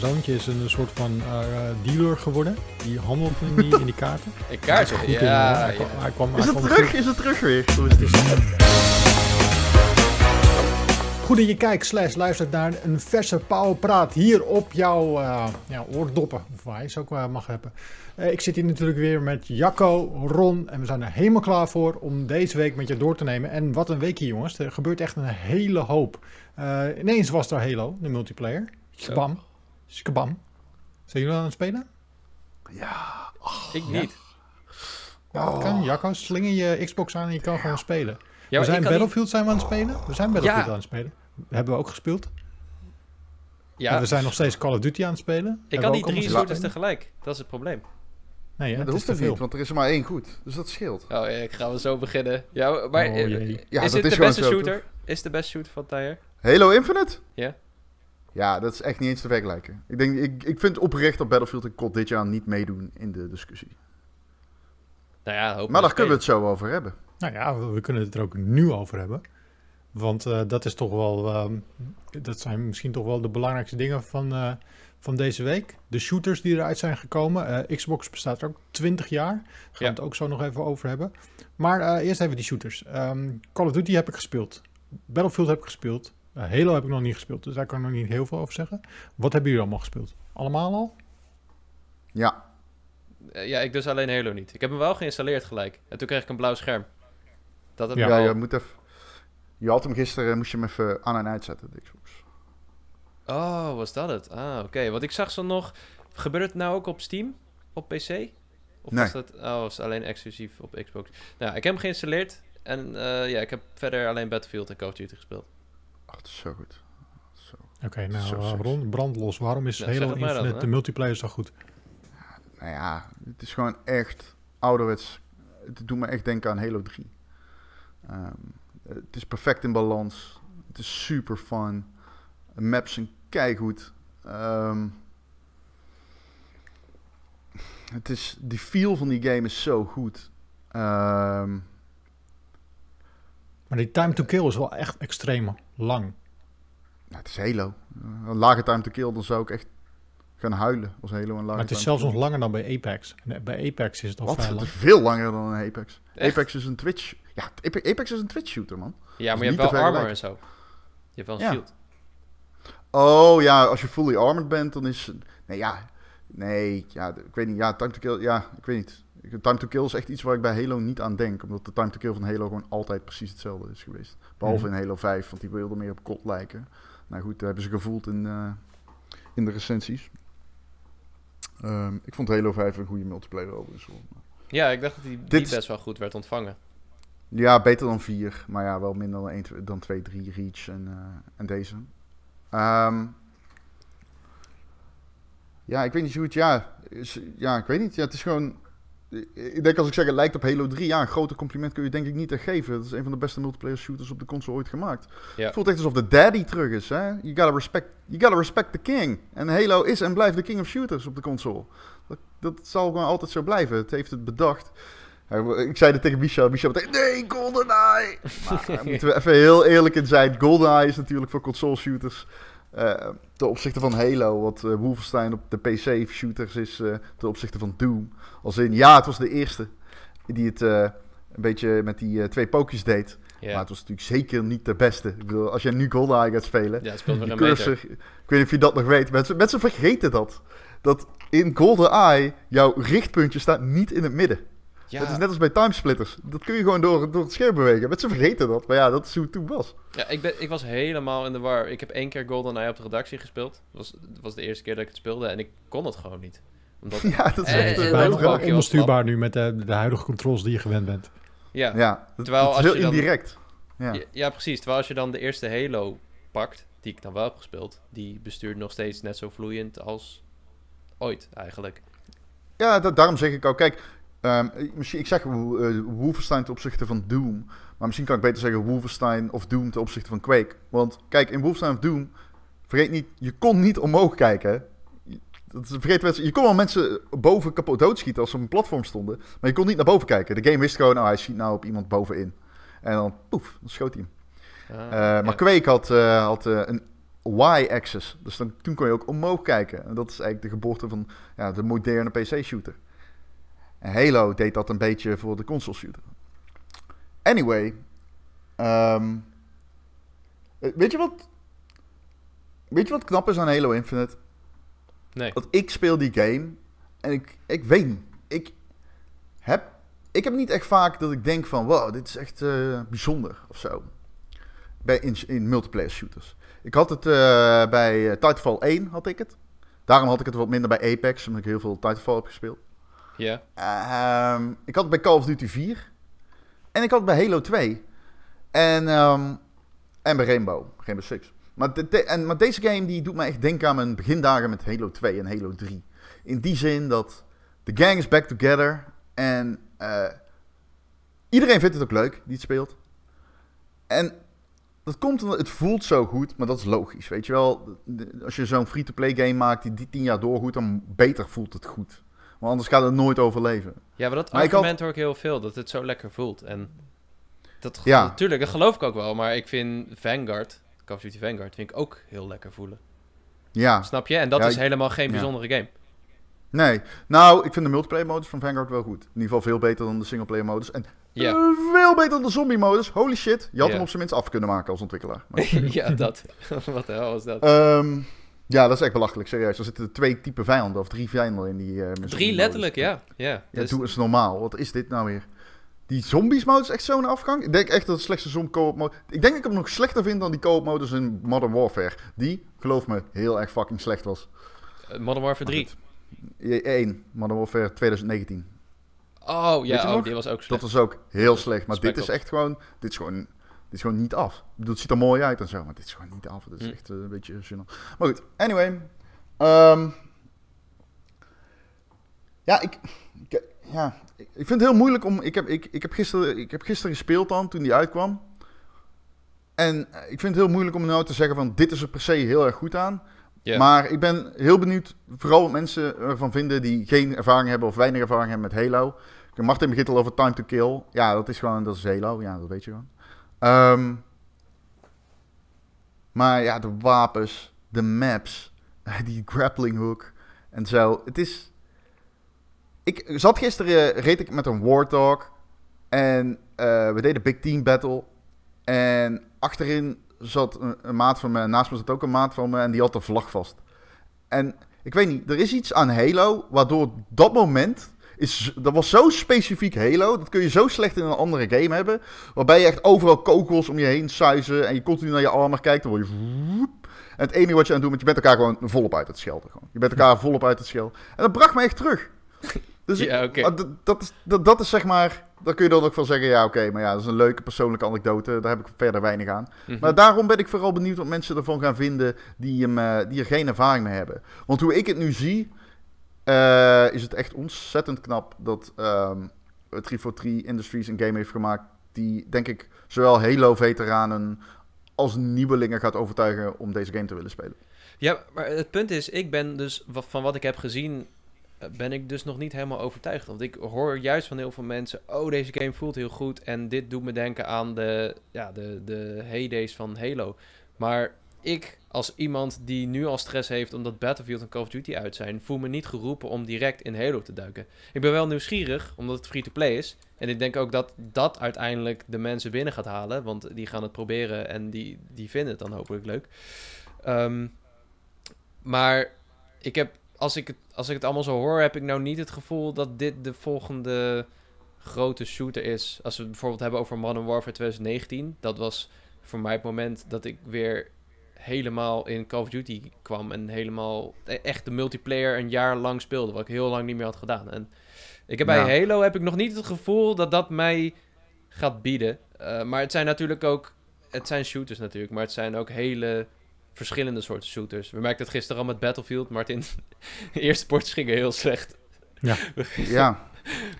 zoontje is een soort van uh, dealer geworden. Die handelt in die, in die kaarten. In kaarten? Ja, in, ja. Hij kwam, hij kwam, is, het terug? is het terug weer? Goed dat je kijkt slash luistert naar een verse powerpraat hier op jouw uh, ja, oordoppen. Of waar je ze ook mag hebben. Uh, ik zit hier natuurlijk weer met Jacco, Ron en we zijn er helemaal klaar voor om deze week met je door te nemen. En wat een weekje jongens, er gebeurt echt een hele hoop. Uh, ineens was er Halo, de multiplayer. Skabam. Skabam. Zijn jullie aan het spelen? Ja. ik niet. Ja, het kan. Jacco, slinger je Xbox aan en je kan gewoon spelen. Ja, we zijn Battlefield zijn we aan het spelen. We zijn Battlefield aan het spelen. Hebben we ook gespeeld. Ja. En we zijn nog steeds Call of Duty aan het spelen. Ik kan niet drie shooters tegelijk. Dat is het probleem. Nee, dat hoeft er niet, want er is er maar één goed. Dus dat scheelt. Oh ja, ik ga we zo beginnen. Ja, maar oh, ja, is dit de beste shooter? Is de beste shooter van Tire? Halo Infinite? Ja. Ja, dat is echt niet eens te vergelijken. Ik, denk, ik, ik vind oprecht dat Battlefield en COD dit jaar niet meedoen in de discussie. Nou ja, maar daar kunnen we het zo over hebben. Nou ja, we kunnen het er ook nu over hebben. Want uh, dat is toch wel, uh, dat zijn misschien toch wel de belangrijkste dingen van, uh, van deze week. De shooters die eruit zijn gekomen. Uh, Xbox bestaat er ook 20 jaar. Gaan we het ook zo nog even over hebben. Maar eerst even die shooters. Um, Call of Duty heb ik gespeeld. Battlefield heb ik gespeeld. Halo heb ik nog niet gespeeld, dus daar kan ik nog niet heel veel over zeggen. Wat hebben jullie allemaal gespeeld? Allemaal al? Ja. ja, ik dus alleen Halo niet. Ik heb hem wel geïnstalleerd gelijk. En toen kreeg ik een blauw scherm. Dat heb ja, je moet even... Je had hem gisteren, moest je hem even aan en uitzetten, de Xbox. Oh, was dat het? Ah, oké. Okay. Want ik zag zo nog... Gebeurt het nou ook op Steam? Op PC? Of nee. was dat... Oh, was alleen exclusief op Xbox. Nou, ik heb hem geïnstalleerd. En uh, ja, ik heb verder alleen Battlefield en Call of Duty gespeeld. Ach, dat is zo goed. Oké, okay, nou, zo, uh, Ron, brandlos. Waarom is ja, Halo Infinite dan, de multiplayer zo goed? Nou ja, het is gewoon echt ouderwets. Het doet me echt denken aan Halo 3. Um, het is perfect in balans. Het is super fun. De maps zijn keigoed. Um, het is, die feel van die game is zo goed. Um, maar die time to kill is wel echt extreem lang. Nou, het is Halo. Een lage time to kill, dan zou ik echt gaan huilen als Halo een lage Maar het is zelfs nog langer dan bij Apex. En bij Apex is het al Wat? vrij lang. Het is veel langer dan een Apex. Apex is een Twitch... Ja, Apex is een Twitch shooter, man. Ja, maar je hebt wel armor en zo. Je hebt wel een ja. shield. Oh ja, als je fully armored bent, dan is... Nee, ja. Nee, ja, ik weet niet. Ja, time to kill... Ja, ik weet niet. Time to kill is echt iets waar ik bij Halo niet aan denk. Omdat de time to kill van Halo gewoon altijd precies hetzelfde is geweest. Behalve mm. in Halo 5, want die wilde meer op kot lijken. Nou goed, dat hebben ze gevoeld in, uh, in de recensies. Um, ik vond Halo 5 een goede multiplayer overigens. Ja, ik dacht dat die, die best wel goed werd ontvangen. Ja, beter dan 4. Maar ja, wel minder dan, 1, dan 2, 3 Reach en, uh, en deze. Um, ja, ik weet niet zo goed. Ja, is, ja, ik weet niet. Ja, het is gewoon ik denk als ik zeg het lijkt op Halo 3, ja, een groter compliment kun je denk ik niet echt geven. Het is een van de beste multiplayer shooters op de console ooit gemaakt. Ja. Het voelt echt alsof de daddy terug is. Hè? You, gotta respect, you gotta respect the king. En Halo is en blijft de king of shooters op de console. Dat, dat zal gewoon altijd zo blijven. Het heeft het bedacht. Ik zei het tegen Michel. Michel meteen, nee, GoldenEye! Maar daar moeten we even heel eerlijk in zijn. GoldenEye is natuurlijk voor console shooters uh, ten opzichte van Halo, wat uh, Wolfenstein op de PC-shooters is uh, ten opzichte van Doom. Als in, ja, het was de eerste die het een beetje met die twee pookjes deed. Yeah. Maar het was natuurlijk zeker niet de beste. Ik bedoel, als je nu GoldenEye gaat spelen, ja, speelt die cursor, ik weet niet of je dat nog weet, mensen, mensen vergeten dat. Dat in GoldenEye jouw richtpuntje staat niet in het midden. Ja. Het is net als bij timesplitters. Dat kun je gewoon door, door het scherm bewegen. Mensen vergeten dat. Maar ja, dat is hoe het toen was. Ja, ik, ben, ik was helemaal in de war. Ik heb één keer GoldenEye op de redactie gespeeld. Dat was, dat was de eerste keer dat ik het speelde. En ik kon het gewoon niet. Omdat, ja, dat is echt uh, onbestuurbaar nu met de, de huidige controls die je gewend bent. Ja, ja dat, terwijl dat is heel indirect. Ja. ja. Ja, precies. Terwijl als je dan de eerste Halo pakt, die ik dan wel heb gespeeld, die bestuurt nog steeds net zo vloeiend als ooit eigenlijk. Ja, dat, daarom zeg ik ook. Kijk, Um, misschien, ik zeg uh, Wolfenstein ten opzichte van Doom. Maar misschien kan ik beter zeggen Wolfenstein of Doom ten opzichte van Quake. Want kijk, in Wolfenstein of Doom, vergeet niet, je kon niet omhoog kijken. Dat is, vergeet mensen, je kon wel mensen boven kapot doodschieten als ze op een platform stonden. Maar je kon niet naar boven kijken. De game wist gewoon, nou, hij schiet nou op iemand bovenin. En dan, poef, dan schoot hij hem. Ah, uh, maar Quake had, uh, had een Y-axis. Dus dan, toen kon je ook omhoog kijken. En dat is eigenlijk de geboorte van ja, de moderne PC-shooter. En Halo deed dat een beetje voor de console-shooter. Anyway. Ehm, weet je wat... Weet je wat knap is aan Halo Infinite? Nee. Dat ik speel die game en ik, ik weet niet. Ik heb, ik heb niet echt vaak dat ik denk van... Wow, dit is echt uh, bijzonder of zo. Bij, in, in multiplayer shooters. Ik had het uh, bij Titanfall 1 had ik het. Daarom had ik het wat minder bij Apex, omdat ik heel veel Titanfall heb gespeeld. Yeah. ik had het bij Call of Duty 4. En ik had bij Halo 2. En, um, en bij Rainbow. Rainbow Six. Maar, en, maar deze game die doet me echt denken aan mijn begindagen met Halo 2 en Halo 3. In die zin dat de gang is back together. En uh, iedereen vindt het ook leuk die het speelt. En dat komt omdat het voelt zo goed, maar dat is logisch. Weet je wel, als je zo'n free-to-play game maakt die die tien jaar doorgoedt, dan beter voelt het goed. Want anders gaat het nooit overleven. Ja, maar dat maar argument hoor ik heel veel, dat het zo lekker voelt. En dat, ja. natuurlijk, dat geloof ik ook wel. Maar ik vind Vanguard, Call of Duty Vanguard, vind ik ook heel lekker voelen. Ja. Snap je? En dat is helemaal geen bijzondere game. Nee. Nou, ik vind de multiplayer modus van Vanguard wel goed. In ieder geval veel beter dan de singleplayer modus. En ja. veel beter dan de zombie modus. Holy shit. Je had hem op zijn minst af kunnen maken als ontwikkelaar. ja, dat. Wat de hel was dat? Um, ja, dat is echt belachelijk, serieus. Er zitten twee typen vijanden, of drie vijanden in die... Uh, drie letterlijk, ja. Ja, ja dus... doe eens normaal. Wat is dit nou weer? Die zombies mode is echt zo'n afgang. Ik denk echt dat het slechtste zombie co-op mode... Ik denk dat ik hem nog slechter vind dan die co-op modus in Modern Warfare. Die, geloof me, heel erg fucking slecht was. Uh, Modern Warfare 3? 1, Modern Warfare 2019. Oh, ja, oh, die was ook slecht. Dat was ook heel slecht. Maar dit is echt gewoon... Dit is gewoon, dit is gewoon niet af. Ik bedoel, het ziet er mooi uit en zo, maar dit is gewoon niet af. Dat is hm. echt uh, een beetje gênant. Maar goed, anyway. Um, ja, ik, ik, ja, ik vind het heel moeilijk om... Ik heb, ik, ik heb, gisteren, ik heb gisteren gespeeld dan, toen die uitkwam. En ik vind het heel moeilijk om nou te zeggen van... Dit is er per se heel erg goed aan. Maar ik ben heel benieuwd, vooral wat mensen ervan vinden die geen ervaring hebben of weinig ervaring hebben met Halo. Martin begint al over Time to Kill. Ja, dat is gewoon, dat is Halo. Ja, dat weet je gewoon. Um, maar ja, de wapens, de maps, die grappling hook en zo. Het is... Ik zat gisteren, reed ik met een Warthog. En uh, we deden Big Team Battle. En achterin zat een, maat van me, naast me zat ook een maat van me en die had de vlag vast. En ik weet niet, er is iets aan Halo waardoor dat moment is, dat was zo specifiek Halo. Dat kun je zo slecht in een andere game hebben. Waarbij je echt overal kogels om je heen suizen. En je continu naar je armor kijkt. Dan word je. En het enige wat je aan het doen bent, je bent elkaar gewoon volop uit het schelden. Gewoon. Je bent elkaar volop uit het schelden. En dat bracht me echt terug. Dus ja, oké. dat, dat, is, dat, dat is zeg maar dan kun je dan ook van zeggen, ja oké, maar ja, dat is een leuke persoonlijke anekdote. Daar heb ik verder weinig aan. Mhm. Maar daarom ben ik vooral benieuwd wat mensen ervan gaan vinden die, hem, uh, die er geen ervaring mee hebben. Want hoe ik het nu zie, uh, is het echt ontzettend knap dat um, 343 Industries een game heeft gemaakt die, denk ik, zowel Halo-veteranen als nieuwelingen gaat overtuigen om deze game te willen spelen. Ja, maar het punt is, ik ben dus van wat ik heb gezien ben ik dus nog niet helemaal overtuigd. Want ik hoor juist van heel veel mensen: oh, deze game voelt heel goed. En dit doet me denken aan de, ja, de, de heydays van Halo. Maar ik, als iemand die nu al stress heeft omdat Battlefield en Call of Duty uit zijn, voel me niet geroepen om direct in Halo te duiken. Ik ben wel nieuwsgierig, omdat het free-to-play is. En ik denk ook dat dat uiteindelijk de mensen binnen gaat halen. Want die gaan het proberen en die, die vinden het dan hopelijk leuk. Ehm, maar ik heb als ik, het, als ik het allemaal zo hoor, heb ik nou niet het gevoel dat dit de volgende grote shooter is. Als we het bijvoorbeeld hebben over Modern Warfare 2019. Dat was voor mij het moment dat ik weer helemaal in Call of Duty kwam. En helemaal e-, echt de multiplayer een jaar lang speelde. Wat ik heel lang niet meer had gedaan. En ik heb bij Halo heb ik nog niet het gevoel dat dat mij gaat bieden. Uh, maar het zijn natuurlijk ook... Het zijn shooters natuurlijk. Maar het zijn ook hele verschillende soorten shooters. We merkten het gisteren al met Battlefield. Martin, eerste ports gingen heel slecht. Ja. ja.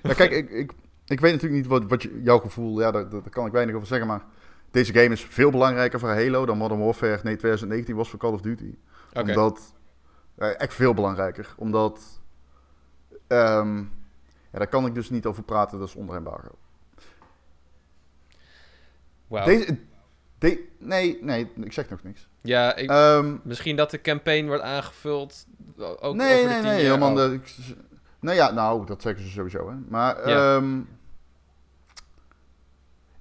ja. kijk, ik, ik, ik weet natuurlijk niet wat, wat je, jouw gevoel... Ja, daar, daar kan ik weinig over zeggen, maar... Deze game is veel belangrijker voor Halo dan Modern Warfare nee, 2019 was voor Call of Duty. Okay. Omdat... Eh, echt veel belangrijker. Omdat... Um, ja, daar kan ik dus niet over praten, dat is onder embargo. Wow. Deze, nee, nee, ik zeg nog niks. Ja, ik, ehm, misschien dat de campaign wordt aangevuld. Ook nee, over nee, de nee, helemaal. De, nou ja, nou, dat zeggen ze sowieso. Hè. Maar ja. Ehm,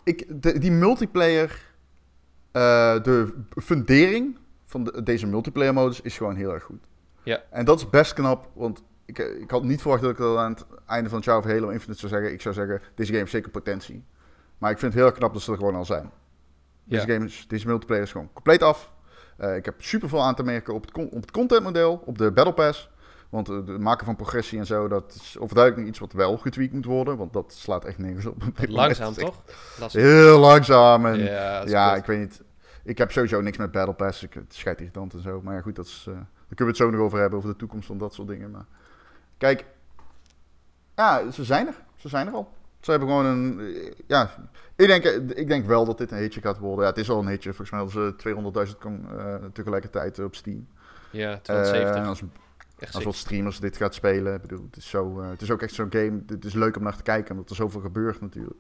ik, de, die multiplayer, uh, de fundering van de, deze multiplayer modus is gewoon heel erg goed. Ja. En dat is best knap, want ik, ik had niet verwacht dat ik dat aan het einde van het jaar of Halo Infinite zou zeggen. Ik zou zeggen, deze game heeft zeker potentie. Maar ik vind het heel erg knap dat ze er gewoon al zijn. Deze, ja. game is, deze multiplayer is gewoon compleet af. Uh, ik heb super veel aan te merken op het, op het contentmodel, op de Battle Pass. Want het maken van progressie en zo, dat is overduidelijk iets wat wel getweakt moet worden. Want dat slaat echt nergens op. Langzaam toch? Heel langzaam. En, ja, ja ik weet niet. Ik heb sowieso niks met Battle Pass. Ik, het schijt irritant en zo. Maar ja, goed, dat is, uh, daar kunnen we het zo nog over hebben. Over de toekomst van dat soort dingen. Maar kijk, ja, ze zijn er. Ze zijn er al. Ze hebben gewoon een. Ja, ik denk, ik denk wel dat dit een hitje gaat worden. Ja, het is al een hitje. Volgens mij hadden ze 200.000 uh, tegelijkertijd op Steam. Ja, 270. Uh, als, als wat streamers dit gaat spelen. Ik bedoel, het is, zo, uh, het is ook echt zo'n game. Het is leuk om naar te kijken, omdat er zoveel gebeurt natuurlijk.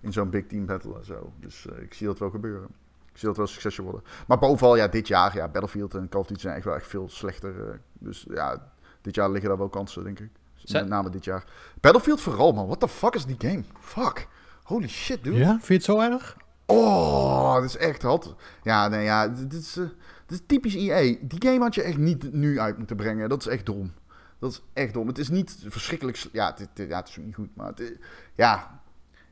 In zo'n big team battle en zo. Dus uh, ik zie dat wel gebeuren. Ik zie dat wel succesje worden. Maar bovenal, ja, dit jaar, ja, Battlefield en Call of Duty zijn echt wel echt veel slechter. Uh, dus ja, dit jaar liggen daar wel kansen, denk ik. Met name dit jaar. Battlefield vooral, man. What the fuck is die game? Fuck. Holy shit, dude. Ja, vind je het zo erg? Oh, dit is echt hot. Ja, nee, ja, dit is, uh, is typisch EA. Die game had je echt niet nu uit moeten brengen. Dat is echt dom. Dat is echt dom. Het is niet verschrikkelijk... Ja, het, ja, het is ook niet goed, maar... Het, ja,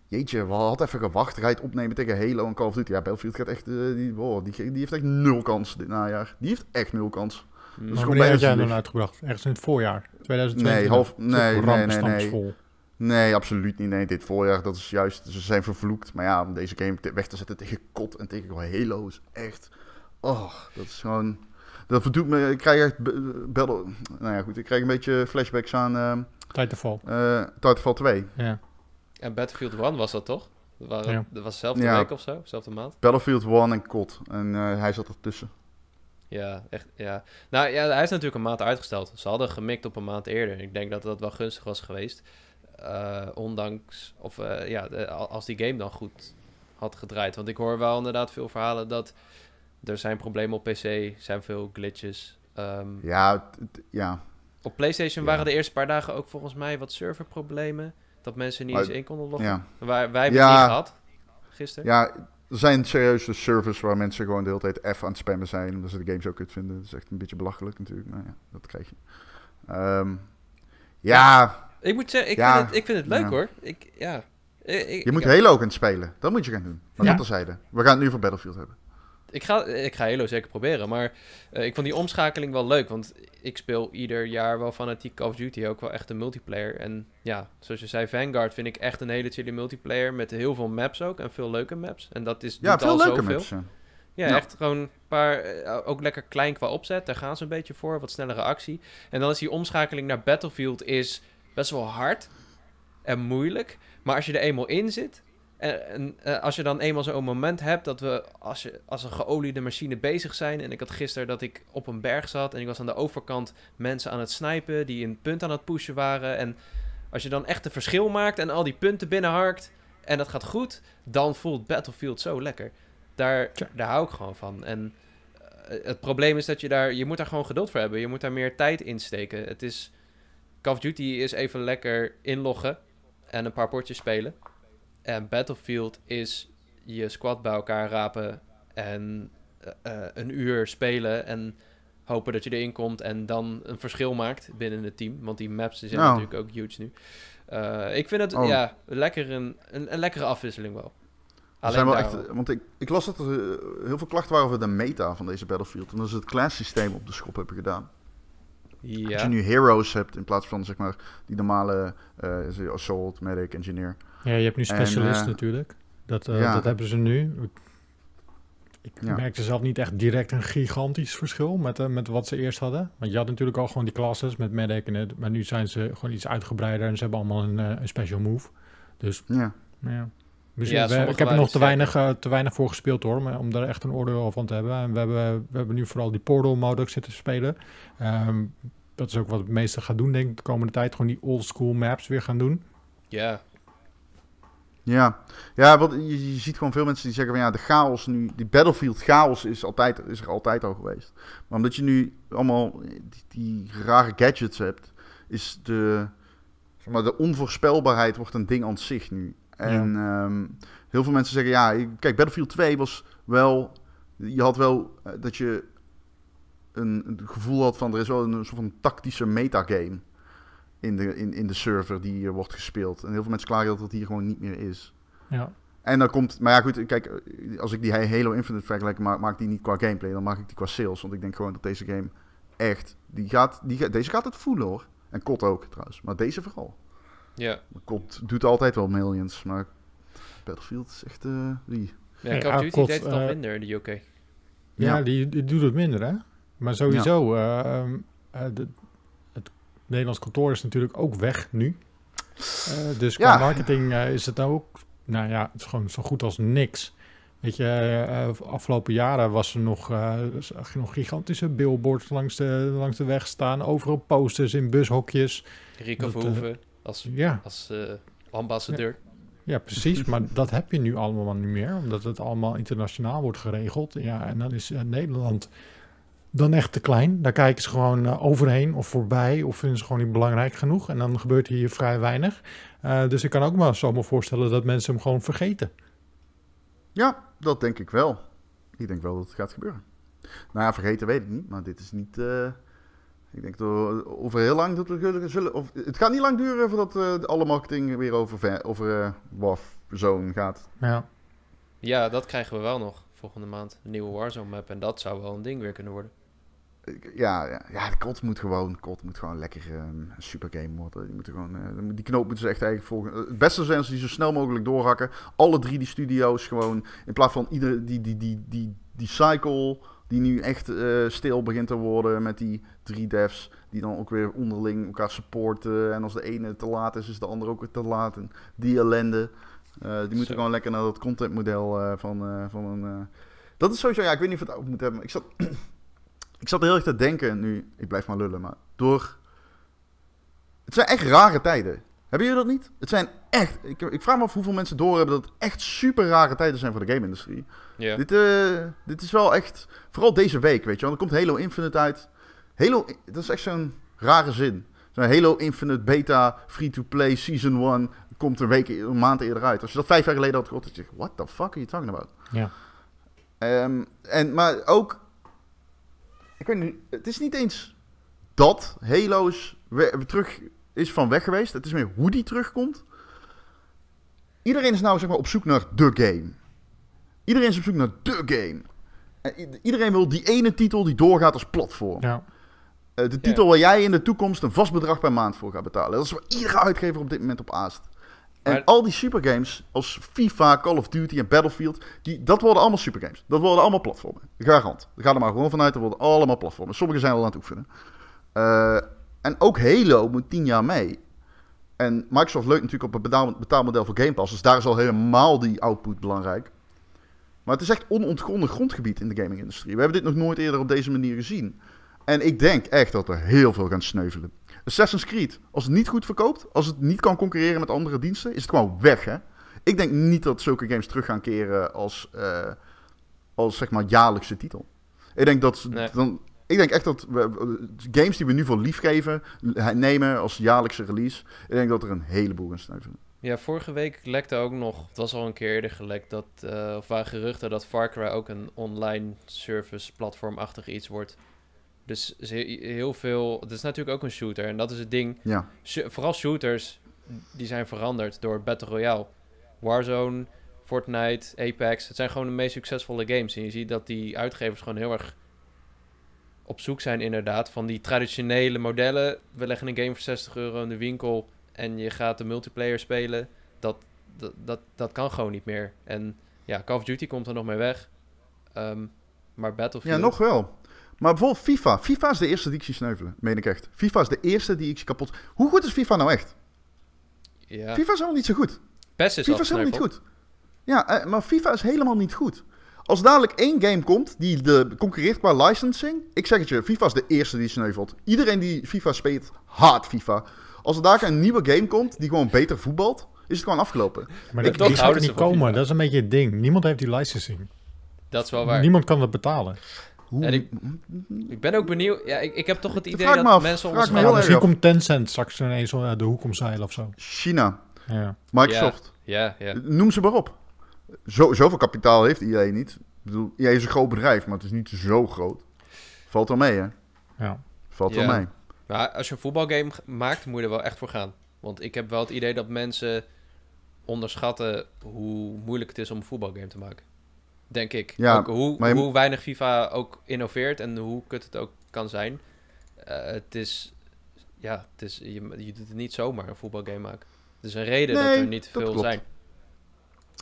jeetje, we hadden even gewacht. Rijdt opnemen tegen Halo en Call of Duty. Ja, Battlefield gaat echt... Uh, die, die, die heeft echt nul kans dit najaar. Die heeft echt nul kans. Dus maar wanneer had jij dan uitgebracht? Ergens in het voorjaar? 2020? Nee, half, nee, nee, nee, nee. Nee, absoluut niet. Nee, dit voorjaar, dat is juist... Ze zijn vervloekt. Maar ja, om deze game weg te zetten tegen COD en tegen Halo is echt... Oh, dat is gewoon... Dat verdoet me... Ik krijg echt... Battle, nou ja, goed. Ik krijg een beetje flashbacks aan... Uh, Titanfall. Uh, Titanfall 2. Ja. En Battlefield 1 was dat toch? Dat, waren, ja. dat was dezelfde ja. week of zo? Dezelfde maand? Battlefield 1 en COD. En uh, hij zat ertussen. Ja, echt, ja. Nou ja, hij is natuurlijk een maand uitgesteld. Ze hadden gemikt op een maand eerder. Ik denk dat dat wel gunstig was geweest. Uh, ondanks, of uh, ja, de, als die game dan goed had gedraaid. Want ik hoor wel inderdaad veel verhalen dat er zijn problemen op PC, zijn veel glitches. Um, ja, ja. Op PlayStation ja. waren de eerste paar dagen ook volgens mij wat serverproblemen. Dat mensen niet maar, eens in konden loggen. Ja. Waar, wij hebben ja, het niet gehad gisteren. Ja, er zijn serieuze servers waar mensen gewoon de hele tijd F aan het spammen zijn. Omdat ze de game zo kut vinden. Dat is echt een beetje belachelijk natuurlijk. Nou ja, dat krijg je. Um, ja. Ik moet zeggen, ik, ja, vind, het, ik vind het leuk hoor. Ik, ja. Ik, je moet Halo ook gaan spelen. Dat moet je gaan doen. Maar ja. dat terzijde. We gaan het nu voor Battlefield hebben. Ik ga, ik ga Halo zeker proberen. Maar uh, ik vond die omschakeling wel leuk. Want ik speel ieder jaar wel fanatiek Call of Duty ook wel echt een multiplayer. En ja, zoals je zei, Vanguard vind ik echt een hele chille multiplayer. Met heel veel maps ook. En veel leuke maps. En dat is ja, veel al leuke zoveel. maps. Ja. Ja, echt gewoon een paar, uh, ook lekker klein qua opzet. Daar gaan ze een beetje voor, wat snellere actie. En dan is die omschakeling naar Battlefield is best wel hard en moeilijk. Maar als je er eenmaal in zit, en, en uh, als je dan eenmaal zo'n moment hebt dat we als, je, als een geoliede machine bezig zijn. En ik had gisteren dat ik op een berg zat en ik was aan de overkant mensen aan het snijpen die een punt aan het pushen waren. En als je dan echt een verschil maakt en al die punten binnenharkt en dat gaat goed, dan voelt Battlefield zo lekker. Daar, daar hou ik gewoon van. En uh, het probleem is dat je daar, je moet daar gewoon geduld voor hebben. Je moet daar meer tijd in steken. Het is, Call of Duty is even lekker inloggen en een paar potjes spelen. En Battlefield is je squad bij elkaar rapen en uh, een uur spelen en hopen dat je erin komt en dan een verschil maakt binnen het team. Want die maps zijn nou. natuurlijk ook huge nu. Uh, ik vind het oh. ja, lekker een, een, een, lekkere afwisseling wel. Alleen zijn wel echt, want ik, ik las dat er heel veel klachten waren over de meta van deze Battlefield. En dat ze het class systeem op de schop hebben gedaan. Ja. Dat je nu heroes hebt in plaats van zeg maar die normale uh, assault, medic, engineer. Ja, je hebt nu specialist uh, natuurlijk. Dat, uh, ja. dat hebben ze nu. Ik ja. merkte zelf niet echt direct een gigantisch verschil met, uh, met wat ze eerst hadden. Want je had natuurlijk al gewoon die classes met medic en het, maar nu zijn ze gewoon iets uitgebreider en ze hebben allemaal een, een special move. Dus ja. ja. Dus ja, we, ik heb er nog te weinig, uh, te weinig voor gespeeld hoor, maar, om daar echt een oordeel van te hebben. En we hebben, we hebben nu vooral die portal mode zitten spelen. Um, dat is ook wat het meeste gaat doen denk ik de komende tijd. Gewoon die old school maps weer gaan doen. Ja. Ja, ja wat, je, je, ziet gewoon veel mensen die zeggen van ja, de chaos nu, die Battlefield chaos is, altijd, is er altijd al geweest. Maar omdat je nu allemaal die, die rare gadgets hebt, is de, zeg maar, de onvoorspelbaarheid wordt een ding aan zich nu. En ehm, heel veel mensen zeggen ja, kijk, Battlefield 2 was wel, je had wel eh, dat je een, een, gevoel had van er is wel een, soort van tactische metagame in de, in, in de server die hier wordt gespeeld. En heel veel mensen klagen dat dat hier gewoon niet meer is. Ja. En dan komt, maar ja goed, kijk, als ik die Halo Infinite vergelijk, maak, maak die niet qua gameplay, dan maak ik die qua sales. Want ik denk gewoon dat deze game echt, die gaat, die, deze gaat het voelen hoor. En COD ook trouwens, maar deze vooral. Ja. COD doet altijd wel millions, maar Battlefield is echt, uh, wie? Ja, Call of Duty deed het al uh, minder in de UK. Ja, ja. Die, die, doet het minder hè. Maar sowieso, ja. uh, de, Nederlands kantoor is natuurlijk ook weg nu. Uh, dus qua marketing uh, is het ook, nou ja, het is gewoon zo goed als niks. Weet je, uh, afgelopen jaren was er nog, nog gigantische billboards langs de, langs de weg staan. Overal posters in bushokjes. Rico Verhoeven als, ja. als ambassadeur. Ja. Ja, precies. maar dat heb je nu allemaal niet meer, omdat het allemaal internationaal wordt geregeld. Ja, en dan is Nederland dan echt te klein. Daar kijken ze gewoon uh, overheen of voorbij of vinden ze gewoon niet belangrijk genoeg. En dan gebeurt hier vrij weinig. Uh, dus ik kan ook maar zomaar voorstellen dat mensen hem gewoon vergeten. Ja, dat denk ik wel. Ik denk wel dat het gaat gebeuren. Nou ja, vergeten weet ik niet, maar dit is niet... Uh, ik denk dat over heel lang dat we zullen... Of, het gaat niet lang duren voordat alle marketing weer over, over Warzone gaat. Ja. ja, dat krijgen we wel nog volgende maand. Een nieuwe Warzone map. En dat zou wel een ding weer kunnen worden ja, ja, de kot moet gewoon, kot moet gewoon lekker uh, een super game worden. Die, moeten gewoon, uh, die knoop moeten ze echt eigenlijk volgen. Het beste zijn als die zo snel mogelijk doorhakken. Alle drie die studio's gewoon, in plaats van iedere, die, die, die, die, die cycle die nu echt uh, stil begint te worden met die drie devs. Die dan ook weer onderling elkaar supporten. En als de ene te laat is, is de andere ook weer te laat. En die ellende. die moeten gewoon lekker naar dat contentmodel van, van een... dat is sowieso, ja, ik weet niet of het ook moet hebben. Ik zat... Ik zat heel erg te denken nu. Ik blijf maar lullen, maar door. Het zijn echt rare tijden. Hebben jullie dat niet? Het zijn echt. Ik, ik vraag me af hoeveel mensen doorhebben dat het echt super rare tijden zijn voor de game-industrie. Yeah. Dit, uh, dit is wel echt. Vooral deze week, weet je wel. Er komt Halo Infinite uit. Halo. Dat is echt zo'n rare zin. Zo'n Halo Infinite Beta Free-to-Play Season 1 komt een week, een maand eerder uit. Als je dat vijf jaar geleden had gehoord, dan je what the fuck are you talking about? Ja. Um, en, maar ook ik weet niet, het is niet eens dat Halo's terug is van weg geweest. Het is meer hoe die terugkomt. Iedereen is nou zeg maar op zoek naar de game. Iedereen is op zoek naar de game. En iedereen wil die ene titel die doorgaat als platform. Ja. Uh, de titel waar jij in de toekomst een vast bedrag per maand voor gaat betalen. Dat is waar iedere uitgever op dit moment op aast. En al die supergames als FIFA, Call of Duty en Battlefield, die, dat worden allemaal supergames. Dat worden allemaal platformen. Garant. Ga er maar gewoon vanuit, dat worden allemaal platformen. Sommige zijn al aan het oefenen. Uh, en ook Halo moet tien jaar mee. En Microsoft leunt natuurlijk op het betaalmodel voor Game Pass. Dus daar is al helemaal die output belangrijk. Maar het is echt onontgonnen grondgebied in de gaming-industrie. We hebben dit nog nooit eerder op deze manier gezien. En ik denk echt dat er heel veel gaan sneuvelen. Assassin's Creed, als het niet goed verkoopt, als het niet kan concurreren met andere diensten, is het gewoon weg, hè? Ik denk niet dat zulke games terug gaan keren als, uh, als zeg maar jaarlijkse titel. Ik denk dat dan, ik denk echt dat we, games die we nu voor lief geven, nemen als jaarlijkse release, ik denk dat er een heleboel gaan sneuvelen. Ja, vorige week lekte ook nog, het was al een keer eerder gelekt, dat, uh, of waren geruchten dat Far Cry ook een online service platformachtig iets wordt. Dus heel veel. Het is natuurlijk ook een shooter. En dat is het ding. Ja. vooral shooters. Die zijn veranderd door Battle Royale. Warzone, Fortnite, Apex. Het zijn gewoon de meest succesvolle games. En je ziet dat die uitgevers gewoon heel erg op zoek zijn, inderdaad. Van die traditionele modellen. We leggen een game voor 60 euro in de winkel. En je gaat de multiplayer spelen. Dat, dat, dat, dat kan gewoon niet meer. En ja, Call of Duty komt er nog mee weg. Um, maar Battlefield... Ja, nog wel. Maar bijvoorbeeld FIFA. FIFA is de eerste die ik zie sneuvelen. Meen ik echt. FIFA is de eerste die ik zie kapot... Hoe goed is FIFA nou echt? Ja. FIFA is helemaal niet zo goed. PES is FIFA is helemaal niet goed. Ja, eh, maar FIFA is helemaal niet goed. Als dadelijk één game komt die de concurreert qua licensing... Ik zeg het je, FIFA is de eerste die sneuvelt. Iedereen die FIFA speelt, haat FIFA. Als er daar een nieuwe game komt die gewoon beter voetbalt... is het gewoon afgelopen. Maar Ik- dat, die gaat er niet komen. FIFA. Dat is een beetje het ding. Niemand heeft die licensing. Dat is wel waar. Niemand kan dat betalen. Hoe, En ik- Ik ben ook benieuwd. Ja, ik, ik heb toch het idee dat af, mensen vraag me misschien komt Tencent straks ineens uit de hoek omzeilen of zo. China, Ja. Microsoft, Ja, ja. noem ze maar op. Zo, zoveel kapitaal heeft EA niet. Ik bedoel, EA is een groot bedrijf, maar het is niet zo groot. Valt wel mee, hè? Ja. Valt Ja. wel mee. Maar als je een voetbalgame maakt, moet je er wel echt voor gaan. Want ik heb wel het idee dat mensen onderschatten hoe moeilijk het is om een voetbalgame te maken. Denk ik. Ja, ook hoe, maar je- hoe weinig FIFA ook innoveert en hoe kut het ook kan zijn. Eh, het is... Ja, het is, je, je doet het niet zomaar een voetbalgame maken. Er is een reden dat er niet veel klopt. zijn.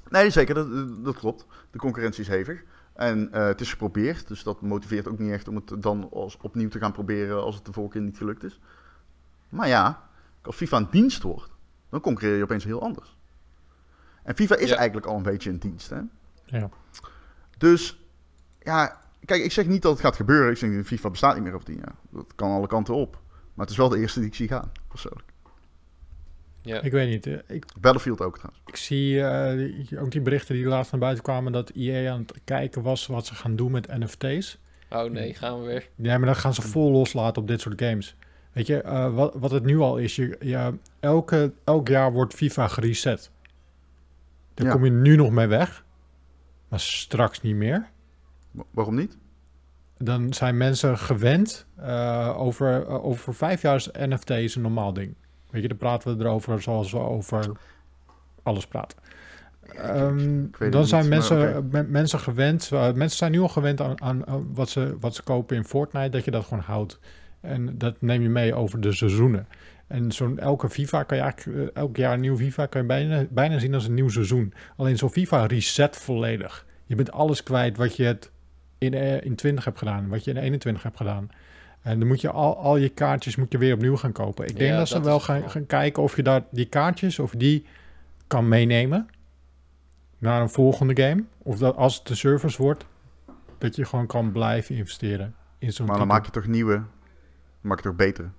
Nee, zeker, dat, dat klopt. De concurrentie is hevig. En eh, het is geprobeerd, dus dat motiveert ook niet echt om het dan als, opnieuw te gaan proberen als het de vorige keer niet gelukt is. Maar ja, als FIFA een dienst wordt, dan concurreer je opeens heel anders. En FIFA is Ja. eigenlijk al een beetje een dienst, hè? Ja. Dus, ja, kijk, ik zeg niet dat het gaat gebeuren. Ik zeg niet, FIFA bestaat niet meer over tien jaar. Dat kan alle kanten op. Maar het is wel de eerste die ik zie gaan, persoonlijk. Ja. Ik weet niet. eh, Ik, Battlefield ook trouwens. ik zie eh, die- ook die berichten die laatst naar buiten kwamen dat EA aan het kijken was wat ze gaan doen met NFT's. Oh nee, gaan we weer. Ja, maar dan gaan ze vol loslaten op dit soort games. Weet je, eh, wat, wat het nu al is, je, je, elke, elk jaar wordt FIFA gereset. Daar Ja. kom je nu nog mee weg, maar straks niet meer. Wa- waarom niet? Dan zijn mensen gewend. eh, over, eh, over vijf jaar is NFT's een normaal ding. Weet je, dan praten we erover zoals we over alles praten. Ehm, dan zijn mensen, mensen gewend. eh, mensen zijn nu al gewend aan, aan, aan wat, ze, wat ze kopen in Fortnite, dat je dat gewoon houdt. En dat neem je mee over de seizoenen. En zo'n elke FIFA kan je eigenlijk, eh, elk jaar een nieuw FIFA kan je bijna, bijna zien als een nieuw seizoen. Alleen zo'n FIFA reset volledig. Je bent alles kwijt wat je het in, eh, in 20 hebt gedaan, wat je in 21 hebt gedaan. En dan moet je al, al je kaartjes moet je weer opnieuw gaan kopen. Ik denk Ja, dat ze dat wel gaan, gaan kijken of je daar die kaartjes, of die kan meenemen naar een volgende game. Of dat als het de service wordt, dat je gewoon kan blijven investeren in zo'n Maar dan maak je toch nieuwe, dan maak je toch beter.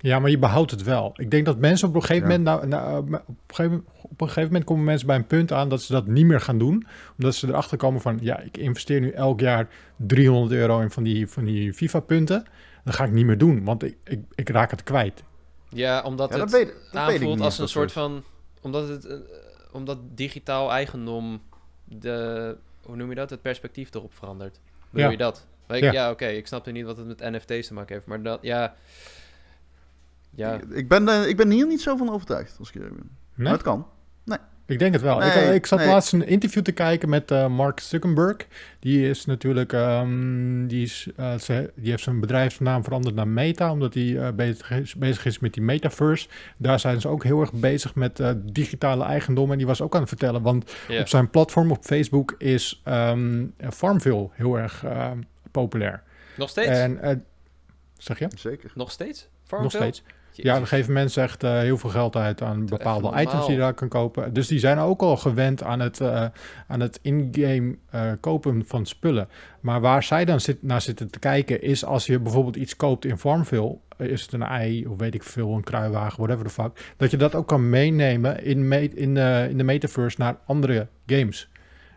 Ja, maar je behoudt het wel. Ik denk dat mensen op een gegeven Ja. moment, nou, nou, op, een gegeven, op een gegeven moment komen mensen bij een punt aan dat ze dat niet meer gaan doen. Omdat ze erachter komen van, ja, ik investeer nu elk jaar 300 euro in van die, van die FIFA-punten. Dat ga ik niet meer doen, want ik, ik, ik raak het kwijt. Ja, omdat Ja, het weet, dat weet ik aanvoelt niet. als een soort van... Omdat het... eh, omdat digitaal eigendom de... Hoe noem je dat? Het perspectief erop verandert. Bedoel Ja. je dat? Ja. ik, ja, oké. ik snap nu niet wat het met NFT's te maken heeft. Maar dat, ja... Ja, Ik- ben, eh, ik ben hier niet zo van overtuigd, als ik eerlijk ben. Maar Nee? het kan. Ik denk het wel. ik, Nee, ik zat nee. laatst een interview te kijken met eh, Mark Zuckerberg. Die is natuurlijk, ehm, die, is, eh, ze- die heeft zijn bedrijfsnaam veranderd naar Meta, omdat hij eh, bezig, is, bezig is met die metaverse. Daar zijn ze ook heel erg bezig met eh, digitale eigendom. En die was ook aan het vertellen, want op zijn platform op Facebook is ehm, Farmville heel erg eh, populair. Nog steeds? En eh, zeg je? Zeker. Nog steeds? Nog Farmville? steeds. Ja, we Jezus. geven mensen echt eh, heel veel geld uit aan bepaalde items die je daar kan kopen. Dus die zijn ook al gewend aan het, eh, aan het in-game eh, kopen van spullen. Maar waar zij dan zit, naar zitten te kijken is als je bijvoorbeeld iets koopt in Farmville. Is het een ei of weet ik veel, een kruiwagen, whatever the fuck. Dat je dat ook kan meenemen in, me- in, eh, in de metaverse naar andere games.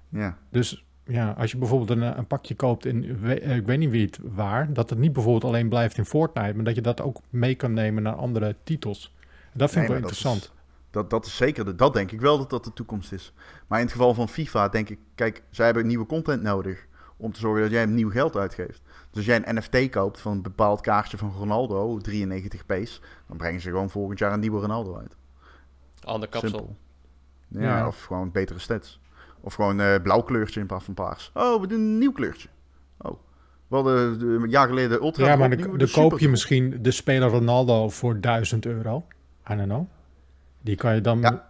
Ja. Dus ja, als je bijvoorbeeld een, een pakje koopt in, we- eh, ik weet niet wie het waar, dat het niet bijvoorbeeld alleen blijft in Fortnite, maar dat je dat ook mee kan nemen naar andere titels. Dat vind ik wel maar dat interessant. is- Dat, dat is zeker, de, dat denk ik wel dat dat de toekomst is. Maar in het geval van FIFA denk ik, kijk, zij hebben nieuwe content nodig om te zorgen dat jij nieuw geld uitgeeft. Dus als jij een NFT koopt van een bepaald kaartje van Ronaldo, 93 pace, dan brengen ze gewoon volgend jaar een nieuwe Ronaldo uit. Ander kapsel. Ja. of gewoon betere stats. Of gewoon eh blauw kleurtje in plaats van paars. Oh, we doen een nieuw kleurtje. Oh. We hadden de, een jaar geleden Ultra. Ja, maar dan, dan koop je misschien de speler Ronaldo voor 1000 euro. I don't know. Die kan je dan. Ja.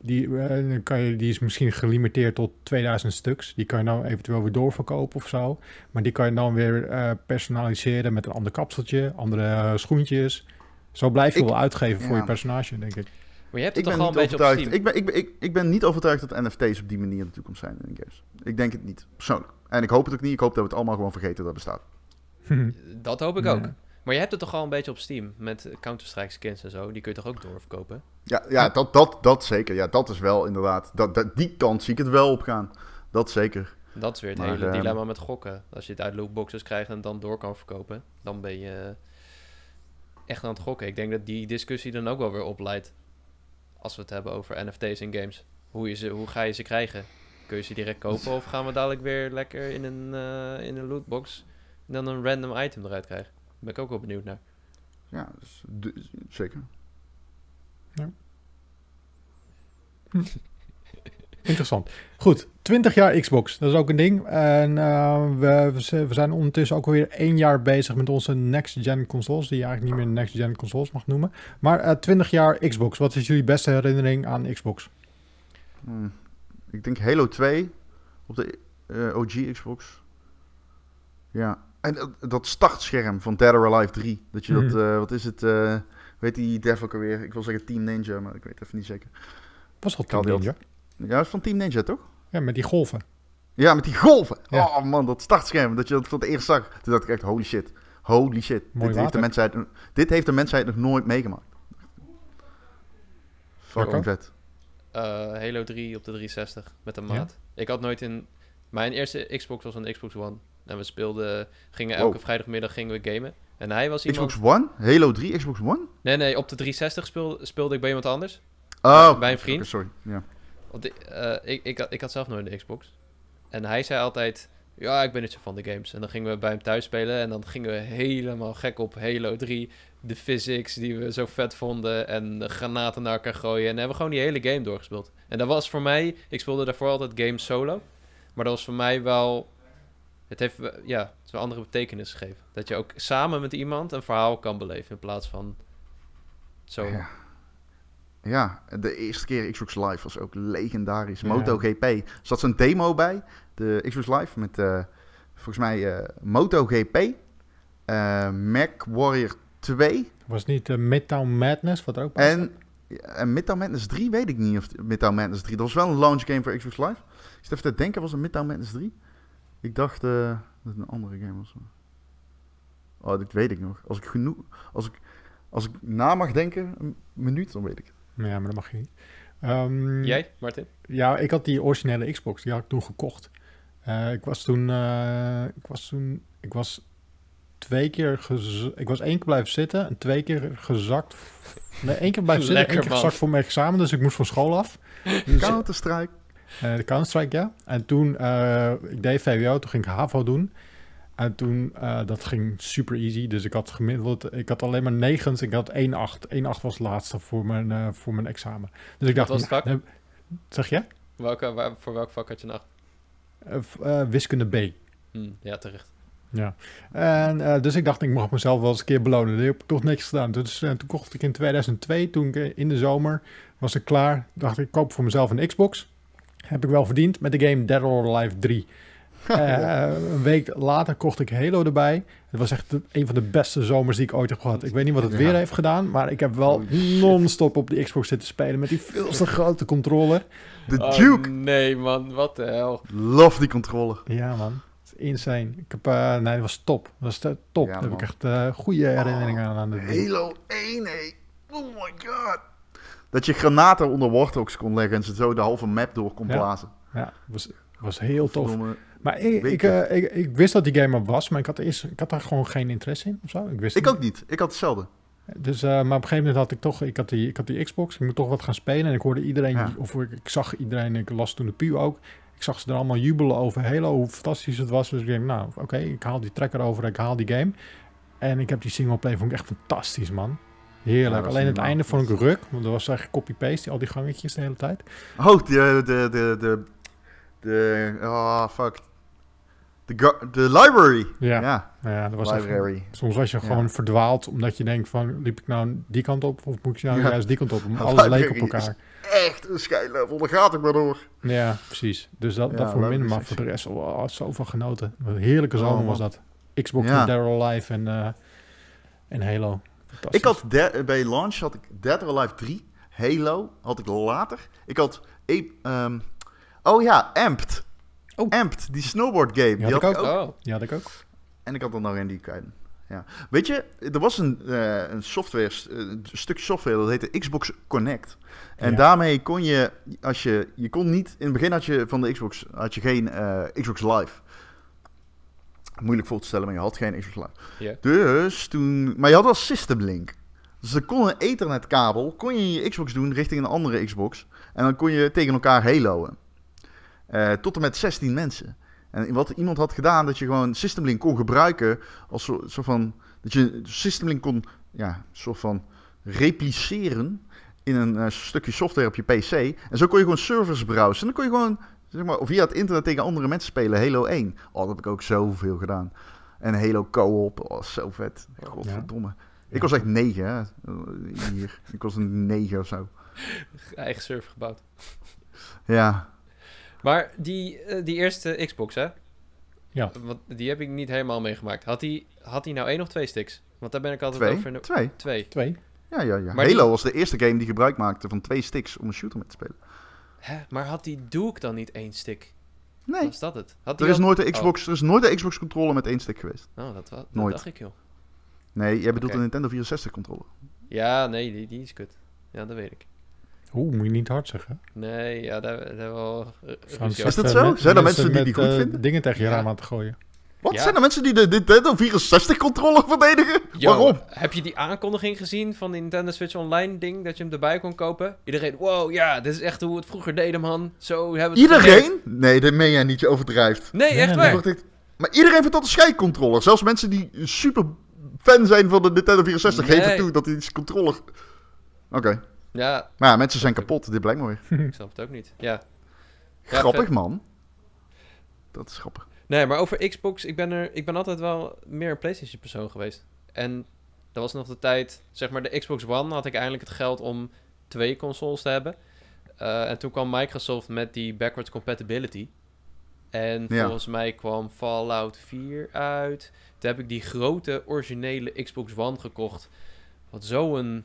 Die, eh, dan kan je, die is misschien gelimiteerd tot 2000 stuks. Die kan je nou eventueel weer doorverkopen of zo. Maar die kan je dan weer eh, personaliseren met een ander kapseltje, andere eh, schoentjes. Zo blijf je Ik- wel uitgeven voor ja. je personage, denk ik. Maar je hebt Ik het ben, toch al niet een beetje op overtuigd. Steam? ik, ben, ik, ik, ik ben niet overtuigd dat NFT's op die manier de toekomst zijn in games. Ik denk het niet, persoonlijk. En ik hoop het ook niet. Ik hoop dat we het allemaal gewoon vergeten dat het bestaat. Dat hoop ik ook. Maar je hebt het toch al een beetje op Steam met Counter-Strike skins en zo. Die kun je toch ook doorverkopen? Ja, ja dat, dat, dat zeker. Ja, dat is wel inderdaad. Dat, dat, die kant zie ik het wel opgaan. Dat zeker. Dat is weer het hele dilemma met gokken. Als je het uit lootboxes krijgt en dan door kan verkopen, dan ben je echt aan het gokken. Ik denk dat die discussie dan ook wel weer opleidt. Als we het hebben over NFT's in games. Hoe, je ze, hoe ga je ze krijgen? Kun je ze direct kopen of gaan we dadelijk weer lekker in een, uh, in een lootbox en dan een random item eruit krijgen? Daar ben ik ook wel benieuwd naar. Ja, dus, zeker. Ja. Interessant. Goed, 20 jaar Xbox, dat is ook een ding. En uh, we, we zijn ondertussen ook alweer één jaar bezig met onze next-gen consoles, die je eigenlijk niet meer next-gen consoles mag noemen. Maar uh, eh, 20 jaar Xbox, wat is jullie beste herinnering aan Xbox? Hmm, ik denk Halo 2 op de uh, OG Xbox. Ja, en dat startscherm van Dead or Alive 3. Dat je dat, mhm. wat is het, weet die dev ook alweer? Ik wil zeggen Team Ninja, maar ik weet even niet zeker. Was dat Team Ninja? Ja, is van Team Ninja, toch? Ja, met die golven. Ja, met die golven. Oh man, dat startscherm, dat je dat voor het eerst zag. Toen dacht ik echt, holy shit. Holy shit. dit heeft, de mensheid, dit heeft de mensheid nog nooit meegemaakt. Fucking vet. Uh, Halo 3 op de 360 met een maat. Ik had nooit in... Mijn eerste Xbox was een Xbox One. En we speelden... Gingen elke vrijdagmiddag gingen we gamen. En hij was iemand... Xbox One? Halo 3 Xbox One? Nee, nee. Op de 360 speelde, speelde ik bij iemand anders. Oh. Bij een vriend. sorry. Ja. Want ik, ik, ik had zelf nooit een Xbox. En hij zei altijd, ja, ik ben niet zo van de games. En dan gingen we bij hem thuis spelen en dan gingen we helemaal gek op Halo 3. De physics die we zo vet vonden en granaten naar elkaar gooien. En hebben we gewoon die hele game doorgespeeld. En dat was voor mij, ik speelde daarvoor altijd games solo. Maar dat was voor mij wel, het heeft ja, het een andere betekenis gegeven. Dat je ook samen met iemand een verhaal kan beleven in plaats van zo. Ja. Ja, de eerste keer Xbox Live was ook legendarisch. Ja. MotoGP. Er zat zo'n demo bij, de Xbox Live, met uh, volgens mij uh, MotoGP, uh, Mac Warrior 2. Was niet uh, Midtown Madness, wat er ook bij en, en Midtown Madness 3 weet ik niet of Midtown Madness 3. Dat was wel een launch game voor Xbox Live. Ik zit even te denken, was het Midtown Madness 3? Ik dacht dat het een andere game was. Oh, dit weet ik nog. Als ik genoeg... Als ik, als ik na mag denken, een minuut, dan weet ik het. Ja, maar dat mag je niet. Um, Jij, Martin? Ja, ik had die originele Xbox. Die had ik toen gekocht. Uh, ik was toen... Uh, ik was toen... Ik was twee keer... Ik was één keer blijven zitten en twee keer gezakt... Nee, één keer blijven zitten, één keer gezakt voor mijn examen. Dus ik moest van school af. Dus, Counter-Strike. Uh, de Counter-Strike, ja. En toen... ik deed VWO, toen ging ik HAVO doen. En toen, uh, dat ging super easy. Dus ik had gemiddeld, ik had alleen maar negens. Ik had 1,8. 1,8 was laatste voor mijn, uh, voor mijn examen. Dus ik dacht... Wat was het vak? zeg je? Welke, waar, voor welk vak had je een 8? Uh, wiskunde B. Hmm, ja, terecht. Ja. En dus ik dacht, ik mag mezelf wel eens een keer belonen. Dat heb ik toch niks gedaan. Dus toen kocht ik in 2002, toen ik in de zomer was ik klaar. Dacht ik, koop voor mezelf een Xbox. Heb ik wel verdiend met de game Dead or Alive 3. Uh, een week later kocht ik Halo erbij. Het was echt een van de beste zomers die ik ooit heb gehad. Ik weet niet wat het weer heeft gedaan, maar ik heb wel non-stop op de Xbox zitten spelen met die veel te grote controller. De oh, Duke! nee man, wat de hel. Love die controller. Ja man, insane. Ik heb, uh, nee, dat was top. Dat was top. Daar heb ik echt uh, goede herinneringen aan. aan de Halo 1, hé. Oh my god. Dat je granaten onder Warthogs kon leggen en ze zo de halve map door kon blazen. Ja, was, was heel tof. Maar ik, ik, uh, ik, ik, wist dat die game er was, maar ik had, eerst, ik had daar gewoon geen interesse in of zo. Ik, wist ik ook niet. Ik had hetzelfde. Dus, uh, maar op een gegeven moment had ik toch, ik had, die, ik had die Xbox, ik moet toch wat gaan spelen. En ik hoorde iedereen, of ik, ik, zag iedereen, ik las toen de Pu ook. Ik zag ze er allemaal jubelen over Halo, hoe fantastisch het was. Dus ik denk, nou, oké, ik haal die tracker over, ik haal die game. En ik heb die singleplay, vond ik echt fantastisch, man. Heerlijk. Alleen het einde vond ik ruk, want er was eigenlijk copy-paste, al die gangetjes de hele tijd. Oh, de, de, de, de, de, oh, fuck. De, de library. Ja, ja. ja dat was library. soms was je gewoon verdwaald omdat je denkt van, liep ik nou die kant op of moet ik nou juist die kant op? Alles leek op elkaar. Echt een schijnlevel, daar gaat ik maar door. Ja, precies. Dus dat, dat voor minder, maar voor de rest, oh, zoveel genoten. Een heerlijke zomer oh, was dat. Xbox ja. Daryl Live en, uh, en Halo. Ik had bij launch had ik Dead or Alive 3, Halo had ik later. Ik had, um, oh ja, Amped. Oh. Amped, die snowboard game. Die, had, ik ook. Oh. Die had ik ook. En ik had er nog een die kwijt. ja. Weet je, er was een, uh, een software, een stukje software dat heette Xbox Connect. En daarmee kon je, als je, je kon niet, in het begin had je van de Xbox, had je geen uh, Xbox Live. Moeilijk voor te stellen, maar je had geen Xbox Live. Dus toen, maar je had wel System Link. Dus er kon een ethernetkabel, kon je in je Xbox doen richting een andere Xbox. En dan kon je tegen elkaar haloen. Uh, tot en met 16 mensen. En wat iemand had gedaan, dat je gewoon Systemlink kon gebruiken als soort zo van... Dat je Systemlink kon, ja, soort van repliceren in een uh, stukje software op je PC. En zo kon je gewoon servers browsen. En dan kon je gewoon, zeg maar, via het internet tegen andere mensen spelen. Halo 1. Oh, dat heb ik ook zoveel gedaan. En Halo Co-op. Oh, zo vet. Godverdomme. Ja. Ik was echt negen, hè. Hier. Ik was een negen of zo. Eigen server gebouwd. Ja. Maar die, uh, die eerste Xbox, hè? Ja. Want die heb ik niet helemaal meegemaakt. Had hij had die nou één of twee sticks? Want daar ben ik altijd twee. over... Twee. Twee. Twee. Ja, ja, ja. Maar Halo was de eerste game die gebruik maakte van twee sticks om een shooter mee te spelen. Hè? Maar had die Duke dan niet één stick? Nee. Was dat het? Had er, is nooit de Xbox, oh. er is nooit een Xbox controller met één stick geweest. Oh, dat, dat nooit. dacht ik, joh. Nee, jij bedoelt okay. een Nintendo 64 controller. Ja, nee, die, die is kut. Ja, dat weet ik. Oeh, moet je niet hard zeggen. Nee, ja, daar, daar wel... is dat zo? Zijn er mensen die die goed uh, vinden? dingen tegen je raam aan te gooien. Wat? Ja. Zijn er mensen die de Nintendo 64 controller verdedigen? Yo, Waarom? Heb je die aankondiging gezien van die Nintendo Switch Online ding, dat je hem erbij kon kopen? Iedereen, wow, ja, dit is echt hoe we het vroeger deden, man. Zo hebben we het Iedereen? Nee, dat meen jij niet, je overdrijft. Nee, echt nee, waar. Nee. Maar iedereen vindt dat een scheidcontroller. Zelfs mensen die super fan zijn van de Nintendo 64 nee. geven toe dat die controller... Oké. Okay. Ja. Maar ja, mensen zijn kapot, dit blijkt mooi. Ik snap het ook niet, ja. ja grappig, vet. man. Dat is grappig. Nee, maar over Xbox, ik ben, er, ik ben altijd wel meer een PlayStation persoon geweest. En dat was nog de tijd, zeg maar de Xbox One had ik eindelijk het geld om twee consoles te hebben. Uh, en toen kwam Microsoft met die backwards compatibility. En ja. volgens mij kwam Fallout 4 uit. Toen heb ik die grote originele Xbox One gekocht. Wat zo'n...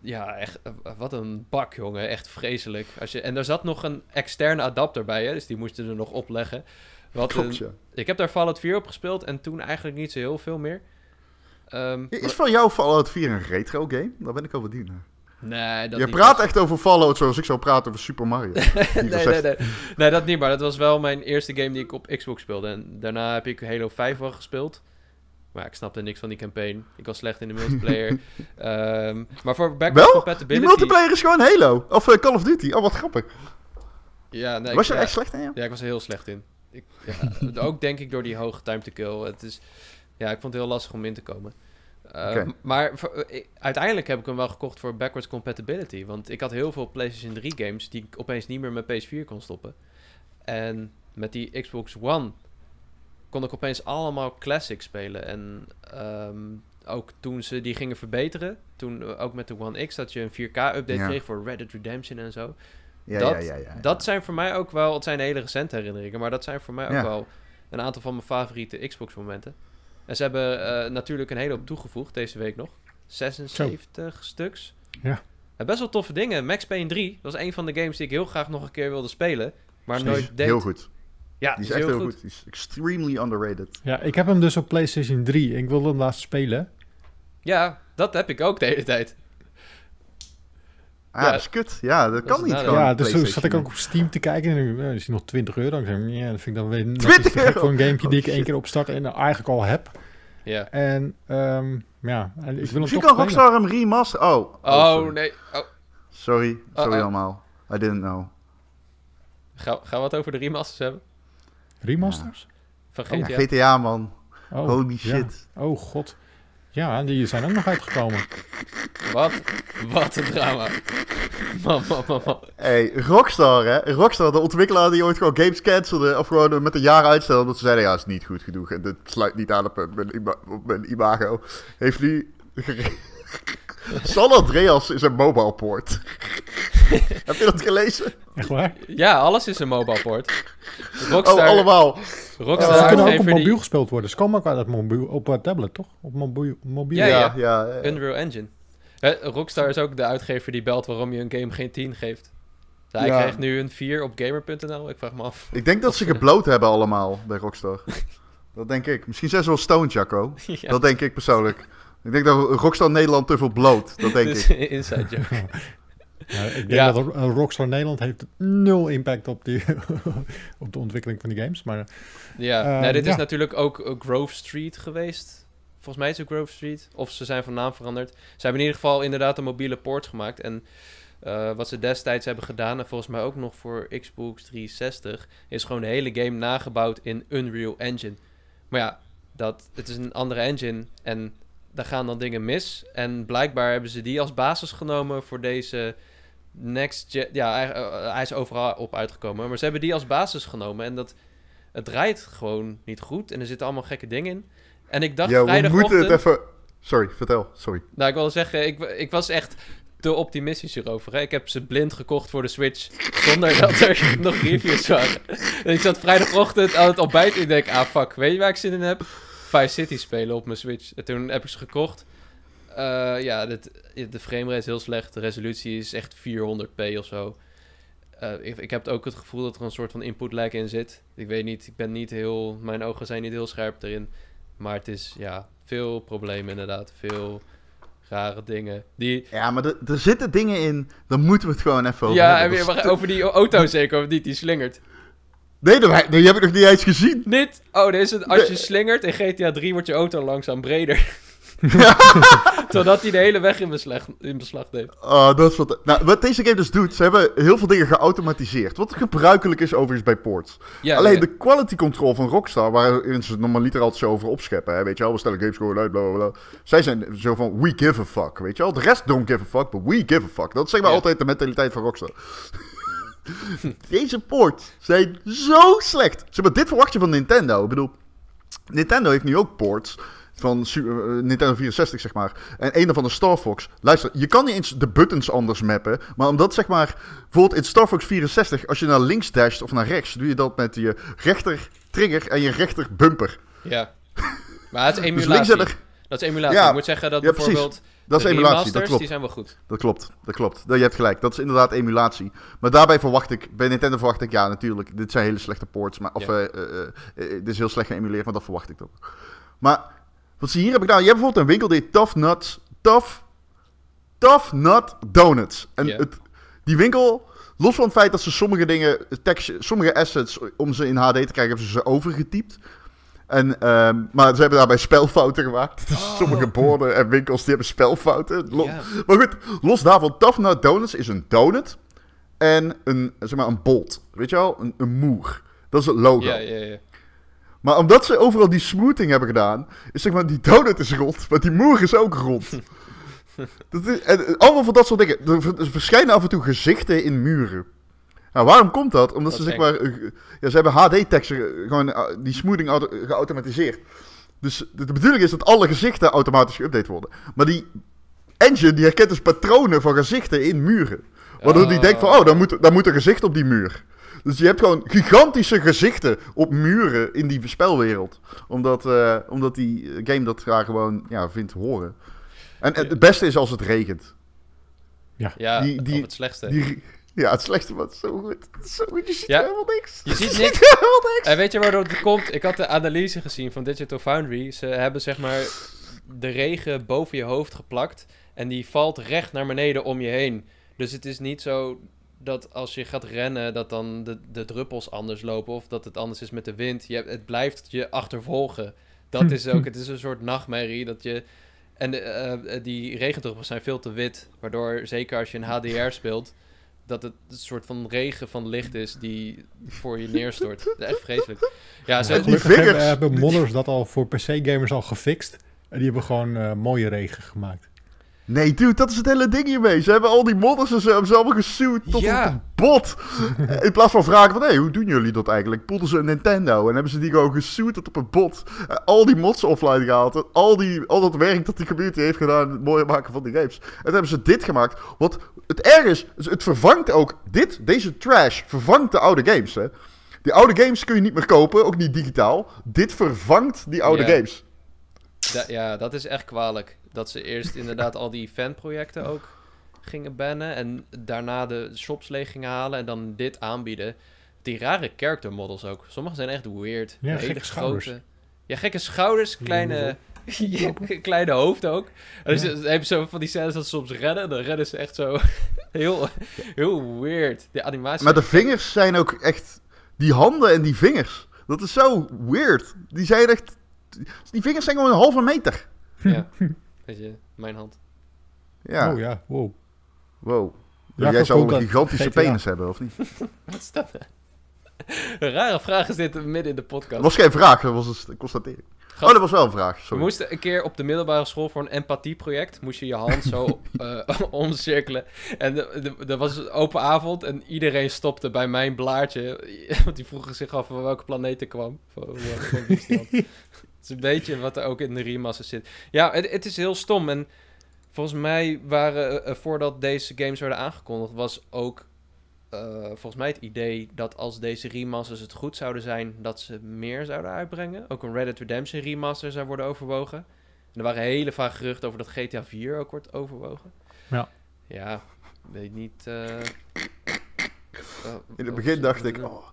Ja, echt, wat een bak, jongen. Echt vreselijk. Als je, en daar zat nog een externe adapter bij, hè, dus die moesten er nog opleggen. Wat Klopt, een, Ik heb daar Fallout 4 op gespeeld en toen eigenlijk niet zo heel veel meer. Um, is van jou Fallout 4 een retro game? Daar ben ik wel benieuwd naar. Nee, dat Je praat echt over Fallout zoals ik zou praten over Super Mario. nee, nee, nee. Nee, dat niet, maar dat was wel mijn eerste game die ik op Xbox speelde. En daarna heb ik Halo 5 wel gespeeld. Maar ik snapte niks van die campaign. Ik was slecht in de multiplayer. um, maar voor backwards compatibility... die multiplayer is gewoon Halo. Of uh, Call of Duty. Oh, wat grappig. Ja, nee, was je ja, echt slecht in? Ja? ja, ik was er heel slecht in. Ik, ja, ook denk ik door die hoge time to kill. Het is, ja, ik vond het heel lastig om in te komen. Uh, okay. Maar voor, uh, uiteindelijk heb ik hem wel gekocht voor backwards compatibility. Want ik had heel veel PlayStation 3 games die ik opeens niet meer met PS4 kon stoppen. En met die Xbox One kon ik opeens allemaal classics spelen. En um, ook toen ze die gingen verbeteren, toen uh, ook met de One X, dat je een 4K-update ja. kreeg voor Red Dead Redemption en zo. Ja, dat, ja, ja, dat zijn voor mij ook wel, het zijn hele recente herinneringen, maar dat zijn voor mij ook wel een aantal van mijn favoriete Xbox-momenten. En ze hebben uh, natuurlijk een hele hoop toegevoegd deze week nog. 76 Zo. stuks. Ja. En best wel toffe dingen. Max Payne 3 was een van de games die ik heel graag nog een keer wilde spelen. Maar nooit deed. Heel goed. Ja, die is, echt heel goed. goed. Die is extremely underrated. Ja, ik heb hem dus op PlayStation 3. Ik wilde hem laatst spelen. Ja, dat heb ik ook de hele tijd. Ah, ja. dat is kut. Ja, dat, dat kan niet. Ja, dus toen zat ik ook op Steam te kijken en nu is hij nog 20 euro. Ik zei, ja, dat vind ik dan weer 20 euro? voor een gamepje die ik één keer opstart en eigenlijk al heb. Ja. En um, ja, en ik wil hem Misschien toch kan Rockstar hem remaster... Oh. Oh, oh nee. Oh. Sorry. Sorry uh -oh. allemaal. I didn't know. Ga, gaan we het over de remasters hebben? Remasters? Ja. Van GTA? Oh, GTA, man. Oh, Holy shit. Ja. Oh, god. Ja, die zijn ook nog uitgekomen. Wat? Wat een drama. Man, man, man, man. Hey, Rockstar, hè? Rockstar, de ontwikkelaar die ooit gewoon games cancelde. Of gewoon met een jaar uitstelde. Omdat ze zeiden, ja, is niet goed genoeg. En dit sluit niet aan op mijn, op mijn imago. Heeft nu... San Andreas is een mobile port. Heb je dat gelezen? Echt waar? Ja, alles is een mobile port. Rockstar, oh, allemaal. Rockstar ja, ze kunnen ook op mobiel die... gespeeld worden. Ze komen ook uit het mobiel, op uh, tablet, toch? Op mobiel. mobiel. Ja, ja, ja, ja, Unreal Engine. Rockstar is ook de uitgever die belt waarom je een game geen 10 geeft. Dus hij krijgt nu een 4 op gamer.nl. Ik vraag me af. Ik denk dat ze gebloot hebben allemaal bij Rockstar. Dat denk ik. Misschien zijn ze wel stoned, Jacco. Dat denk ik persoonlijk. Ik denk dat Rockstar Nederland te veel bloot. Dat denk ik. Inside joke. Ja, ik denk dat Rockstar Nederland heeft nul impact op, die, op de ontwikkeling van die games. Maar, ja, uh, dit is natuurlijk ook Grove Street geweest. Volgens mij is het Grove Street. Of ze zijn van naam veranderd. Ze hebben in ieder geval inderdaad een mobiele port gemaakt. En uh, wat ze destijds hebben gedaan, en volgens mij ook nog voor Xbox 360, is gewoon de hele game nagebouwd in Unreal Engine. Maar ja, dat, het is een andere engine en daar gaan dan dingen mis. En blijkbaar hebben ze die als basis genomen voor deze next gen. Ja, hij, eh, hij, is overal op uitgekomen. Maar ze hebben die als basis genomen. En dat het draait gewoon niet goed. En er zitten allemaal gekke dingen in. En ik dacht ja, we moeten het even... Sorry, vertel. Sorry. Nou, ik wilde zeggen, ik, ik was echt te optimistisch hierover. Hè? Ik heb ze blind gekocht voor de Switch, zonder dat er nog reviews waren. En ik zat vrijdagochtend aan het ontbijt en ik denk, ah fuck, weet je waar ik zin in heb? Vice City spelen op mijn Switch. En toen heb ik ze gekocht. Uh, ja, dit, de framerate is heel slecht. De resolutie is echt 400p of zo. Uh, ik, ik, heb ook het gevoel dat er een soort van input lag in zit. Ik weet niet, ik ben niet heel... Mijn ogen zijn niet heel scherp erin. Maar het is, ja, veel problemen inderdaad. Veel rare dingen. Die... Ja, maar er, er zitten dingen in, dan moeten we het gewoon even over ja, hebben. Ja, over die auto zeker, of niet? Die slingert. Nee, dat, die heb ik nog niet eens gezien. Niet? Oh, deze, is als je slingert in GTA 3 wordt je auto langzaam breder. Totdat hij de hele weg in beslag, in beslag neemt. Oh, dat is wat... Nou, wat deze game dus doet, ze hebben heel veel dingen geautomatiseerd. Wat gebruikelijk is overigens bij ports. Alleen de quality control van Rockstar, waarin ze normaliter altijd zo over opscheppen. Hè, weet je wel, we stellen games gewoon uit, bla bla bla. Zij zijn zo van, we give a fuck, weet je wel. De rest don't give a fuck, but we give a fuck. Dat is zeg maar altijd de mentaliteit van Rockstar. Deze ports zijn zo slecht. Zeg maar, dit verwacht je van Nintendo. Ik bedoel, Nintendo heeft nu ook ports van uh, Nintendo 64, zeg maar. En een van de Star Fox. Luister, je kan niet eens de buttons anders mappen. Maar omdat, zeg maar, bijvoorbeeld in Star Fox 64, als je naar links dasht of naar rechts, doe je dat met je rechter trigger en je rechter bumper. Ja. Maar het is dus emulatie. Dus dat is emulatie. Ja, ik moet zeggen dat bijvoorbeeld... Dat is emulatie, dat klopt. Die zijn wel goed. Dat klopt, dat klopt. Je hebt gelijk. Dat is inderdaad emulatie. Maar daarbij verwacht ik, bij Nintendo verwacht ik, ja, natuurlijk, dit zijn hele slechte ports. Maar, of, ja. uh, uh, dit is heel slecht geëmuleerd, maar dat verwacht ik ook. Maar wat ze hier hebben gedaan, je hebt bijvoorbeeld een winkel die Tough Nuts, Tough, Tough Nut Donuts. En het, die winkel, los van het feit dat ze sommige dingen, tekst, sommige assets, om ze in HD te krijgen, hebben ze ze overgetypt. En, ehm, maar ze hebben daarbij spelfouten gemaakt. Dus oh. sommige borden en winkels die hebben spelfouten. Maar goed, los daarvan, Nut Donuts is een donut en een, zeg maar, een bolt. Weet je wel? Een, een moer. Dat is het logo. Ja, ja, ja. Maar omdat ze overal die smoothing hebben gedaan, is zeg maar die donut is rond, maar die moer is ook rond. dat is, en, allemaal van dat soort dingen. Er verschijnen af en toe gezichten in muren. Nou, waarom komt dat? Omdat ze zeg maar, eh, ja, ze hebben HD-teksten, eh, gewoon eh, die smoothing geautomatiseerd. Dus de, bedoeling is dat alle gezichten automatisch geüpdate worden. Maar die engine die herkent dus patronen van gezichten in muren. Waardoor die denkt van, oh, dan moet, dan moet een gezicht op die muur. Dus je hebt gewoon gigantische gezichten op muren in die spelwereld. Omdat, uh, omdat die game dat graag gewoon ja, vindt horen. En, het beste is als het regent. Ja, ja die, die, het slechtste. Die, ja, het slechtste, wat zo goed. Zo goed. Je ziet helemaal niks. Je ziet, niks. helemaal niks. En weet je waardoor het komt? Ik had de analyse gezien van Digital Foundry. Ze hebben zeg maar de regen boven je hoofd geplakt. En die valt recht naar beneden om je heen. Dus het is niet zo dat als je gaat rennen, dat dan de, de druppels anders lopen. Of dat het anders is met de wind. Je, het blijft je achtervolgen. Dat is ook, het is een soort nachtmerrie dat je... En uh, die regendruppels zijn veel te wit. Waardoor, zeker als je een HDR speelt, dat het een soort van regen van licht is die voor je neerstort. Dat is echt vreselijk. Ja, zo... die hebben, hebben modders dat al voor PC-gamers al gefixt. En die hebben gewoon uh, mooie regen gemaakt. Nee, dude, dat is het hele ding hiermee. Ze hebben al die modders en ze hebben ze allemaal gesuwd tot ja. een bot. In plaats van vragen van, hé, hey, hoe doen jullie dat eigenlijk? Poelden ze een Nintendo en hebben ze die gewoon gesuwd tot op een bot. al die mods offline gehaald. al, die, al dat werk dat die community heeft gedaan, het mooie maken van die games. En toen hebben ze dit gemaakt. Wat het erg is, het vervangt ook, dit, deze trash, vervangt de oude games, hè. Die oude games kun je niet meer kopen, ook niet digitaal. Dit vervangt die oude games. ja, dat is echt kwalijk dat ze eerst inderdaad al die fanprojecten ook gingen bannen. En daarna de shops leeg gingen halen en dan dit aanbieden. Die rare character models ook. Sommige zijn echt weird. Ja, hele grote. Ja, gekke schouders, kleine, kleine hoofd ook. En dus, ja. hebben zo van die scènes dat ze soms redden. Dan redden ze echt zo heel, heel weird. De animatie. Maar de vingers zijn ook echt... Die handen en die vingers. Dat is zo weird. Die zijn echt... Die vingers zijn gewoon een halve meter. Ja, weet je, mijn hand. Ja. Oh ja, wow. Wow. Ja, jij zou een gigantische penis hebben, of niet? Wat is dat? Een rare vraag is dit midden in de podcast. Dat was geen vraag, dat was een constatering. Oh, dat was wel een vraag. Sorry. We moesten een keer op de middelbare school voor een empathieproject. Moest je je hand zo uh, omcirkelen. En er was een open avond en iedereen stopte bij mijn blaadje. Want die vroegen zich af van welke planeet ik kwam. Het is een beetje wat er ook in de remaster zit. Ja, het, het is heel stom. En volgens mij waren, uh, voordat deze games werden aangekondigd, was ook uh, volgens mij het idee dat als deze remasters het goed zouden zijn, dat ze meer zouden uitbrengen. Ook een Reddit Redemption remaster zou worden overwogen. En er waren hele vage geruchten over dat GTA 4 ook wordt overwogen. Ja. Ja, weet niet. Uh, in het begin dacht ik, oh,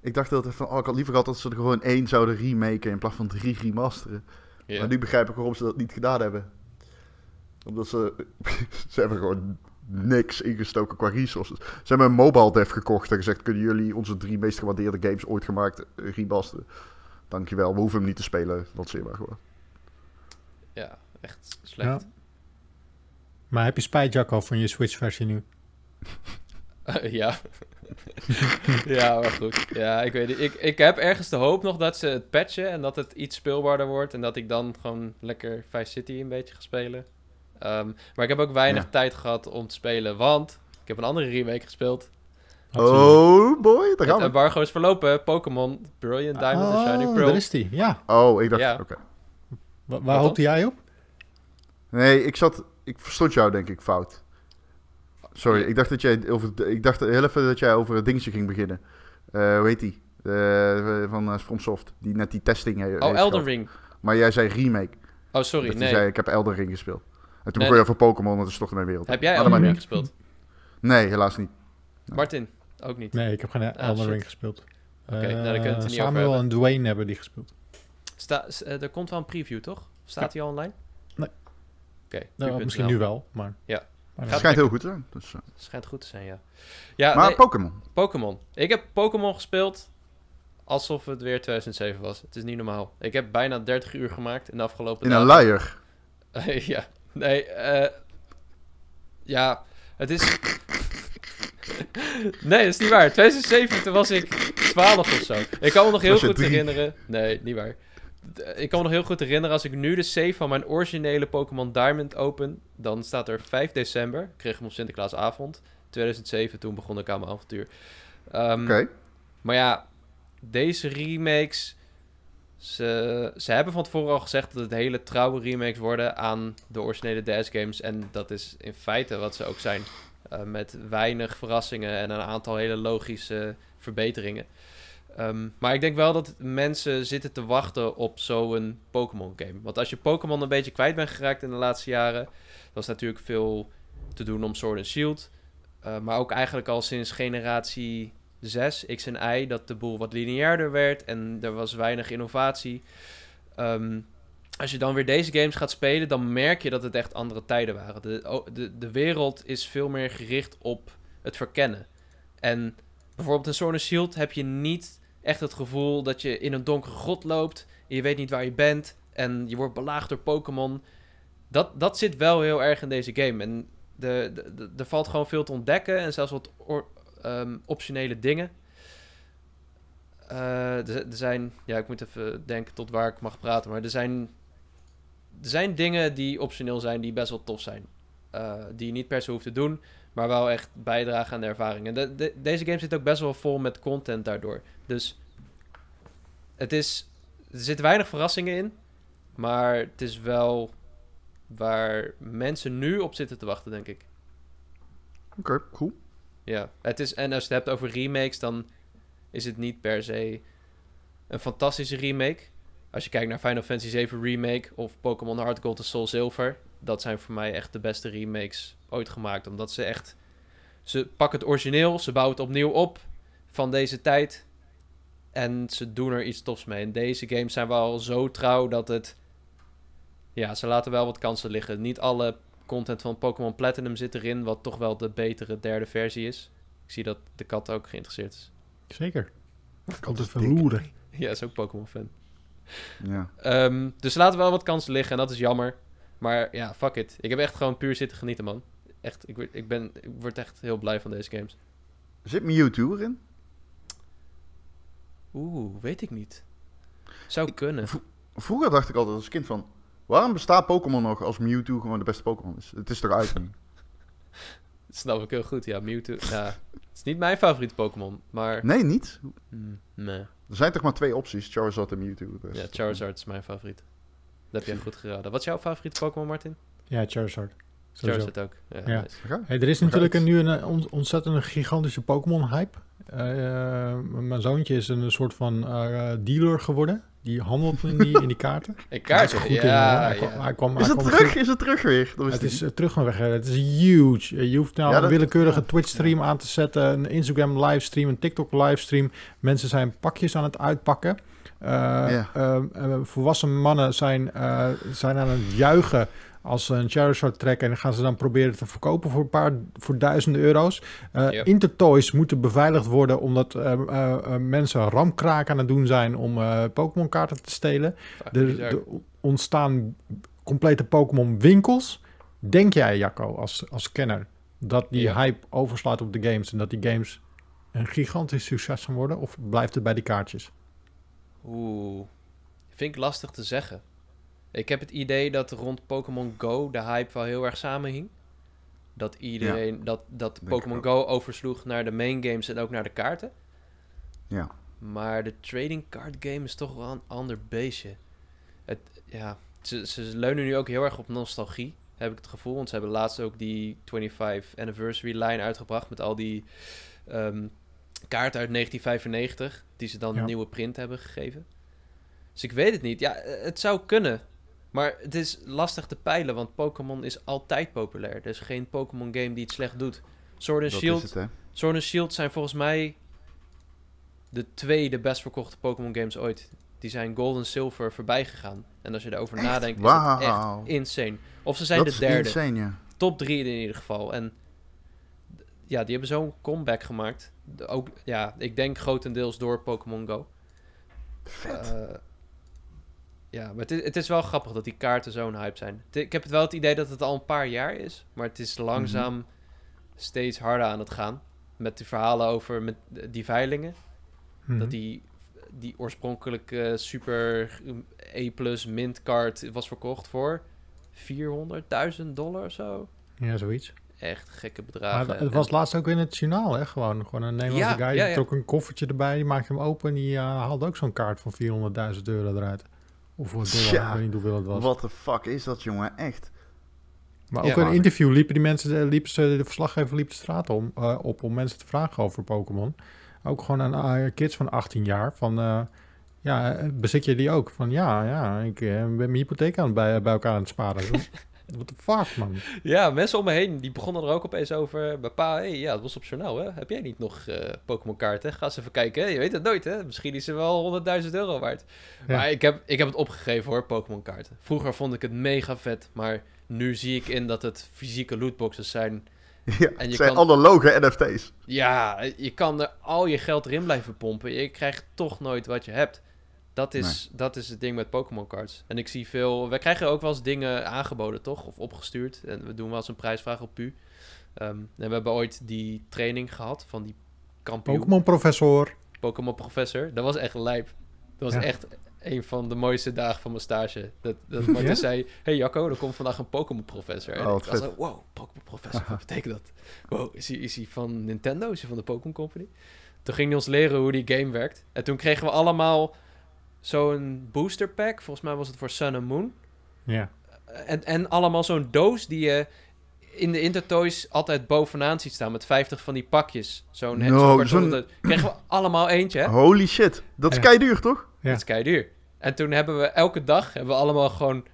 ik dacht dat van, oh, ik had liever gehad dat ze er gewoon één zouden remaken in plaats van drie remasteren. Yeah. Maar nu begrijp ik waarom ze dat niet gedaan hebben. Omdat ze, ze hebben gewoon niks ingestoken qua resources. Ze hebben een mobile dev gekocht en gezegd: kunnen jullie onze drie meest gewaardeerde games ooit gemaakt remasteren? Dankjewel, we hoeven hem niet te spelen. Lanceer maar gewoon. Ja, echt slecht. Ja. Maar heb je spijt, Jacco, van je Switch-versie nu? Uh, ja. ja, maar goed. Ja, ik weet niet. Ik, ik heb ergens de hoop nog dat ze het patchen en dat het iets speelbaarder wordt. En dat ik dan gewoon lekker Vice City een beetje ga spelen. Um, maar ik heb ook weinig tijd gehad om te spelen, want ik heb een andere remake gespeeld. Oh boy, daar gaan we. embargo is verlopen. Pokémon Brilliant Diamond oh, en Shining Pearl. daar is die, ja. Oh, ik dacht, ja. oké. Okay. Waar hoopte jij op? Nee, ik zat, ik verstond jou denk ik fout. Sorry, ik dacht dat jij over, ik dacht heel even dat jij over het dingetje ging beginnen. Uh, hoe heet die? Uh, van uh, FromSoft, die net die testing heeft Oh, Elden Ring. Maar jij zei remake. Oh, sorry, nee. Zei, ik heb Elden Ring gespeeld. En toen begon je over Pokémon, dat is toch mijn wereld. Heb jij Elden Ring gespeeld? Nee, helaas niet. Martin, ook niet? Nee, ik heb geen ah, Elden Ring gespeeld. Oké, okay, uh, nou, dan kunnen het niet Samuel en Dwayne hebben die gespeeld. Sta, uh, er komt wel een preview, toch? Staat hij ja. al online? Nee. Oké. Okay, nou, misschien nu wel, maar... Ja. Maar het schijnt heel goed te zijn. Dus, uh. Schijnt goed te zijn, ja. ja maar nee, Pokémon? Pokémon. Ik heb Pokémon gespeeld alsof het weer 2007 was. Het is niet normaal. Ik heb bijna 30 uur gemaakt in de afgelopen In dagen. een luier? ja. Nee, eh... ja, het is... nee, dat is niet waar. 2007, toen was ik 12 of zo. Ik kan me nog heel goed herinneren... Nee, niet waar. Ik kan me nog heel goed herinneren, als ik nu de save van mijn originele Pokémon Diamond open, dan staat er 5 december. Ik kreeg hem op Sinterklaasavond. 2007, toen begon ik aan mijn avontuur. Um, Oké. Maar ja, deze remakes ze, ze hebben van tevoren al gezegd dat het hele trouwe remakes worden aan de originele DS games. En dat is in feite wat ze ook zijn. Uh, met weinig verrassingen en een aantal hele logische verbeteringen. Um, maar ik denk wel dat mensen zitten te wachten op zo'n Pokémon game. Want als je Pokémon een beetje kwijt bent geraakt in de laatste jaren, dan is natuurlijk veel te doen om Sword and Shield. Uh, maar ook eigenlijk al sinds generatie 6, X en Y, dat de boel wat lineairder werd en er was weinig innovatie. Um, als je dan weer deze games gaat spelen, dan merk je dat het echt andere tijden waren. De, de, de wereld is veel meer gericht op het verkennen. En bijvoorbeeld in Sword Shield heb je niet echt het gevoel dat je in een donkere grot loopt. En je weet niet waar je bent. En je wordt belaagd door Pokémon. Dat, dat zit wel heel erg in deze game. En er valt gewoon veel te ontdekken. En zelfs wat um, optionele dingen. Uh, er, zijn, ja, ik moet even denken tot waar ik mag praten, maar er zijn, er zijn dingen die optioneel zijn die best wel tof zijn. Uh, die je niet per se hoeft te doen, maar wel echt bijdragen aan de ervaring. En de, de, deze game zit ook best wel vol met content daardoor. Dus het is, er zitten weinig verrassingen in, maar het is wel waar mensen nu op zitten te wachten, denk ik. Oké, okay, cool. Ja, het is, en als je het hebt over remakes, dan is het niet per se een fantastische remake. Als je kijkt naar Final Fantasy 7 Remake of Pokémon Hard Gold en Soul Silver, dat zijn voor mij echt de beste remakes ooit gemaakt. Omdat ze echt, ze pakken het origineel, ze bouwen het opnieuw op van deze tijd. En ze doen er iets tofs mee. En deze games zijn wel zo trouw dat het... Ja, ze laten wel wat kansen liggen. Niet alle content van Pokémon Platinum zit erin, wat toch wel de betere derde versie is. Ik zie dat de kat ook geïnteresseerd is. Zeker. Ik altijd verloeren. Ja, is ook Pokémon-fan. Ja. Um, dus laten wel wat kansen liggen en dat is jammer. Maar ja, fuck it. Ik heb echt gewoon puur zitten genieten, man. Echt, ik, ik, ben, ik word echt heel blij van deze games. Zit Mewtwo erin? Oeh, weet ik niet. Zou kunnen. Vroeger dacht ik altijd als kind van... Waarom bestaat Pokémon nog als Mewtwo gewoon de beste Pokémon is? Het is eruit nu. Dat snap ik heel goed, ja. Mewtwo, ja. Het is niet mijn favoriete Pokémon, maar... Nee, niet? Mm, nee. Er zijn toch maar twee opties, Charizard en Mewtwo. Dus ja, Charizard is mijn favoriet. Dat heb jij goed geraden. Wat is jouw favoriete Pokémon, Martin? Ja, Charizard. Charizard ook. Ja, ja. Hey, er is natuurlijk een, nu een eh, ontzettend gigantische Pokémon-hype. Uh, mijn zoontje is een soort van uh, dealer geworden. Die handelt in die, in die kaarten. In kaarten? Goed ja, in, ja. Hij kwam, is, het terug? is het terug weer? het is uh, terug weg. Het is huge. Je hoeft nou ja, een willekeurige ja. Twitch-stream aan te zetten. Een Instagram-livestream, een TikTok-livestream. Mensen zijn pakjes aan het uitpakken. volwassen mannen zijn, zijn aan het juichen als ze een Charizard trekken en gaan ze dan proberen te verkopen voor een paar voor duizenden euro's. Uh, Intertoys moeten beveiligd worden omdat uh, uh, mensen ramkraak aan het doen zijn om Pokémon kaarten te stelen. Er, ontstaan complete Pokémon winkels. Denk jij, Jacco, als, als kenner, dat die hype overslaat op de games en dat die games een gigantisch succes gaan worden? Of blijft het bij die kaartjes? Oeh, vind ik lastig te zeggen. Ik heb het idee dat rond Pokémon Go de hype wel heel erg samenhing. Dat iedereen, dat, dat Pokémon Go oversloeg naar de main games en ook naar de kaarten. Ja. Maar de trading card game is toch wel een ander beestje. Het, ja, ze, ze leunen nu ook heel erg op nostalgie, heb ik het gevoel. Want ze hebben laatst ook die 25 anniversary line uitgebracht met al die um, kaarten uit 1995, die ze dan een nieuwe print hebben gegeven. Dus ik weet het niet. Ja, het zou kunnen. Maar het is lastig te peilen, want Pokémon is altijd populair. Er is geen Pokémon game die het slecht doet. Sword and Shield, het, Sword and Shield zijn volgens mij de tweede best verkochte Pokémon games ooit. Die zijn Gold en Silver voorbij gegaan. En als je erover nadenkt, is het echt insane. Of ze zijn de derde. Insane, ja. Top drie in ieder geval. En ja, die hebben zo'n comeback gemaakt. Ook, ja, ik denk grotendeels door Pokémon Go. Vet. Uh, ja, maar het is, het is wel grappig dat die kaarten zo'n hype zijn. Ik heb het wel het idee dat het al een paar jaar is. Maar het is langzaam steeds harder aan het gaan. Met de verhalen over met die veilingen. Dat mhm. die, die oorspronkelijke super E-plus mint card was verkocht voor 400.000 dollar of zo. Ja, zoiets. Echt gekke bedragen. Maar het was laatst ook in het journaal, hè? Gewoon, gewoon een Nederlandse guy. Die trok een koffertje erbij, die maakte hem open en die uh, haalde ook zo'n kaart van 400.000 euro eruit. Of voor dollar, ja, ik weet niet hoeveel het was. Wat de fuck is dat, jongen? Echt. Maar ook ja, een interview liepen die mensen, eh, liepen ze, de verslaggever liep de straat om, uh, op om mensen te vragen over Pokémon. Ook gewoon aan uh, kids van 18 jaar. Van, uh, ja, bezit je die ook? Van ja, ja, ik ben mijn hypotheek aan bij, bij elkaar aan het sparen. What the fuck, man? Ja, mensen om me heen, die begonnen er ook opeens over. Papa, hey, ja, dat was op journaal, hè? Heb jij niet nog uh, Pokémon kaarten? Ga eens even kijken, hè? Je weet het nooit, hè? Misschien is ze wel 100.000 euro waard. Maar ik heb, ik heb het opgegeven, hoor, Pokémon kaarten. Vroeger vond ik het mega vet, maar nu zie ik in dat het fysieke lootboxes zijn. Ja, en je zijn kan, analoge NFT's. Ja, je kan er al je geld erin blijven pompen. Je krijgt toch nooit wat je hebt. Dat is, dat is het ding met Pokémon cards. En ik zie veel... Wij krijgen ook wel eens dingen aangeboden, toch? Of opgestuurd. En we doen wel eens een prijsvraag op PU. Um, en we hebben ooit die training gehad van die kampioen. Pokémon professor. Pokémon professor. Dat was echt lijp. Dat was echt een van de mooiste dagen van mijn stage. Dat, dat Martin zei, hey Jacco, er komt vandaag een Pokémon professor. En oh, ik was zo, wow, Pokémon professor, wat betekent dat? Wow, is hij, is hij van Nintendo? Is hij van de Pokémon Company? Toen ging hij ons leren hoe die game werkt. En toen kregen we allemaal zo'n booster pack. Volgens mij was het voor Sun and Moon. Ja. En, en allemaal zo'n doos die je in de Intertoys altijd bovenaan ziet staan met 50 van die pakjes. Zo'n no, zo kregen we allemaal eentje. Hè? Holy shit. Dat is ja. kei duur, toch? Ja. Dat is kei duur. En toen hebben we elke dag hebben we allemaal gewoon een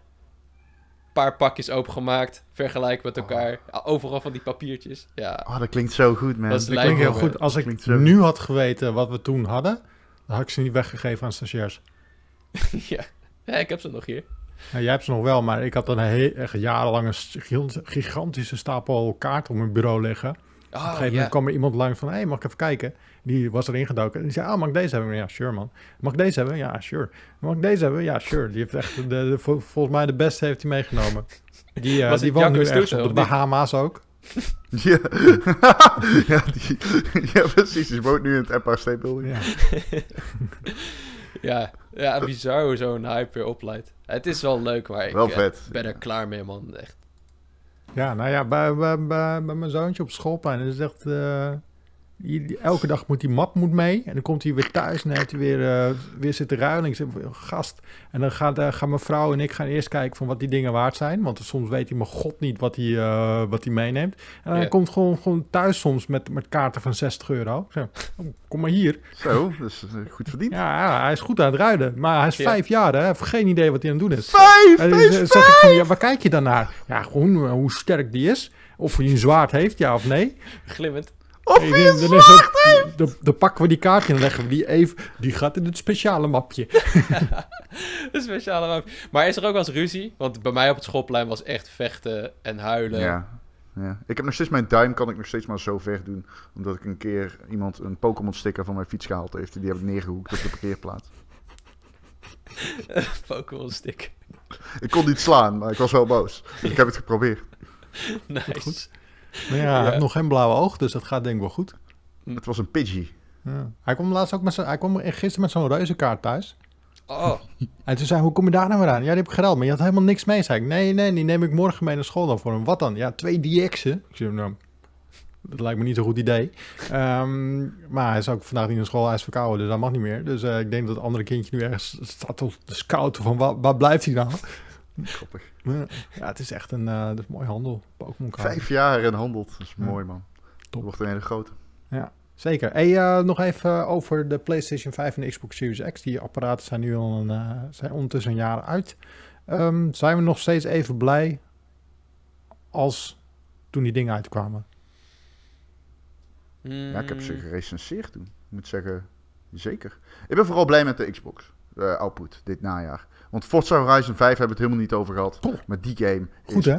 paar pakjes opengemaakt, vergelijken met elkaar. Oh. Overal van die papiertjes. Ja. Oh, dat klinkt zo goed, man. Dat, klinkt heel goed. Als ik nu had geweten wat we toen hadden, Dan had ik ze niet weggegeven aan stagiairs. ja. ja, ik heb ze nog hier. Ja, jij hebt ze nog wel, maar ik had dan een echt jarenlang een gigantische stapel kaarten op mijn bureau liggen. Oh, op een gegeven moment kwam er iemand langs van, hé, hey, mag ik even kijken? Die was erin gedoken. En die zei, oh, mag ik deze hebben? Ja, sure man. Mag ik deze hebben? Ja, sure. Mag ik deze hebben? Ja, sure. Die heeft echt, de, volgens mij de beste heeft hij meegenomen. Die, uh, die woont nu ergens op de Bahama's ook. Ja, ja, die, ja, precies. Die woont nu in het Empire State Building. Ja, ja, ja bizar hoe zo'n hype weer opleidt. Het is wel leuk, maar ik wel eh, vet. ben er klaar mee, man. Echt. Ja, nou ja, bij, bij, bij, bij mijn zoontje op schoolplein is echt... Uh, elke dag moet die map moet mee. En dan komt hij weer thuis en heeft hij weer, uh, weer zitten ruilen. Ik zeg, gast. En dan gaat, uh, gaan mijn vrouw en ik gaan eerst kijken van wat die dingen waard zijn. Want soms weet hij mijn god niet wat hij, uh, wat hij meeneemt. En hij komt gewoon, gewoon thuis soms met, met kaarten van 60 euro. Zeg, oh, kom maar hier. Zo, dat is goed verdiend. Ja, hij is goed aan het ruiden. Maar hij is ja. vijf jaar, hè. Hij heeft geen idee wat hij aan het doen is. Vijf! En dan zeg ik van, ja, waar kijk je dan naar? Ja, gewoon hoe sterk die is. Of hij een zwaard heeft, ja of nee. Glimmend. Of hey, dan, dan, het, dan, dan, pakken we die kaartje en leggen we die even. Die gaat in het speciale mapje. een speciale mapje. Maar is er ook wel eens ruzie? Want bij mij op het schoolplein was echt vechten en huilen. Ja. Ja. Ik heb nog steeds mijn duim, kan ik nog steeds maar zo ver doen. Omdat ik een keer iemand een Pokémon sticker van mijn fiets gehaald heeft. Die heb ik neergehoekt op de parkeerplaats. Pokémon sticker. Ik kon niet slaan, maar ik was wel boos. ik heb het geprobeerd. Nice. Maar ja, hij heeft nog geen blauwe oog, dus dat gaat denk ik wel goed. Het was een Pidgey. Ja. Hij kwam laatst ook met zijn, hij kwam gisteren met zo'n reuzenkaart thuis. Oh. En toen zei hoe kom je daar nou weer aan? Ja, die heb ik gereld, maar je had helemaal niks mee. Zei ik, nee, nee, die neem ik morgen mee naar school dan voor hem. Wat dan? Ja, twee DX'en. Ik zei, nou, dat lijkt me niet zo'n goed idee. Um, maar hij is ook vandaag niet naar school, hij is verkouden, dus dat mag niet meer. Dus uh, ik denk dat het andere kindje nu ergens staat te scouten van, waar, waar blijft hij nou? Grappig. Ja, het is echt een, uh, dat is mooi handel. Pokémon Vijf jaar en handelt. Dat is mooi, man. Top. wordt een hele grote. Ja, zeker. Hey, uh, nog even over de PlayStation 5 en de Xbox Series X. Die apparaten zijn nu al een, uh, zijn ondertussen een jaar uit. Um, zijn we nog steeds even blij als toen die dingen uitkwamen? Ja, ik heb ze gerecenseerd toen. Ik moet zeggen, zeker. Ik ben vooral blij met de Xbox uh, output dit najaar. Want Forza Horizon 5 hebben we het helemaal niet over gehad. Maar die game Goed, hè?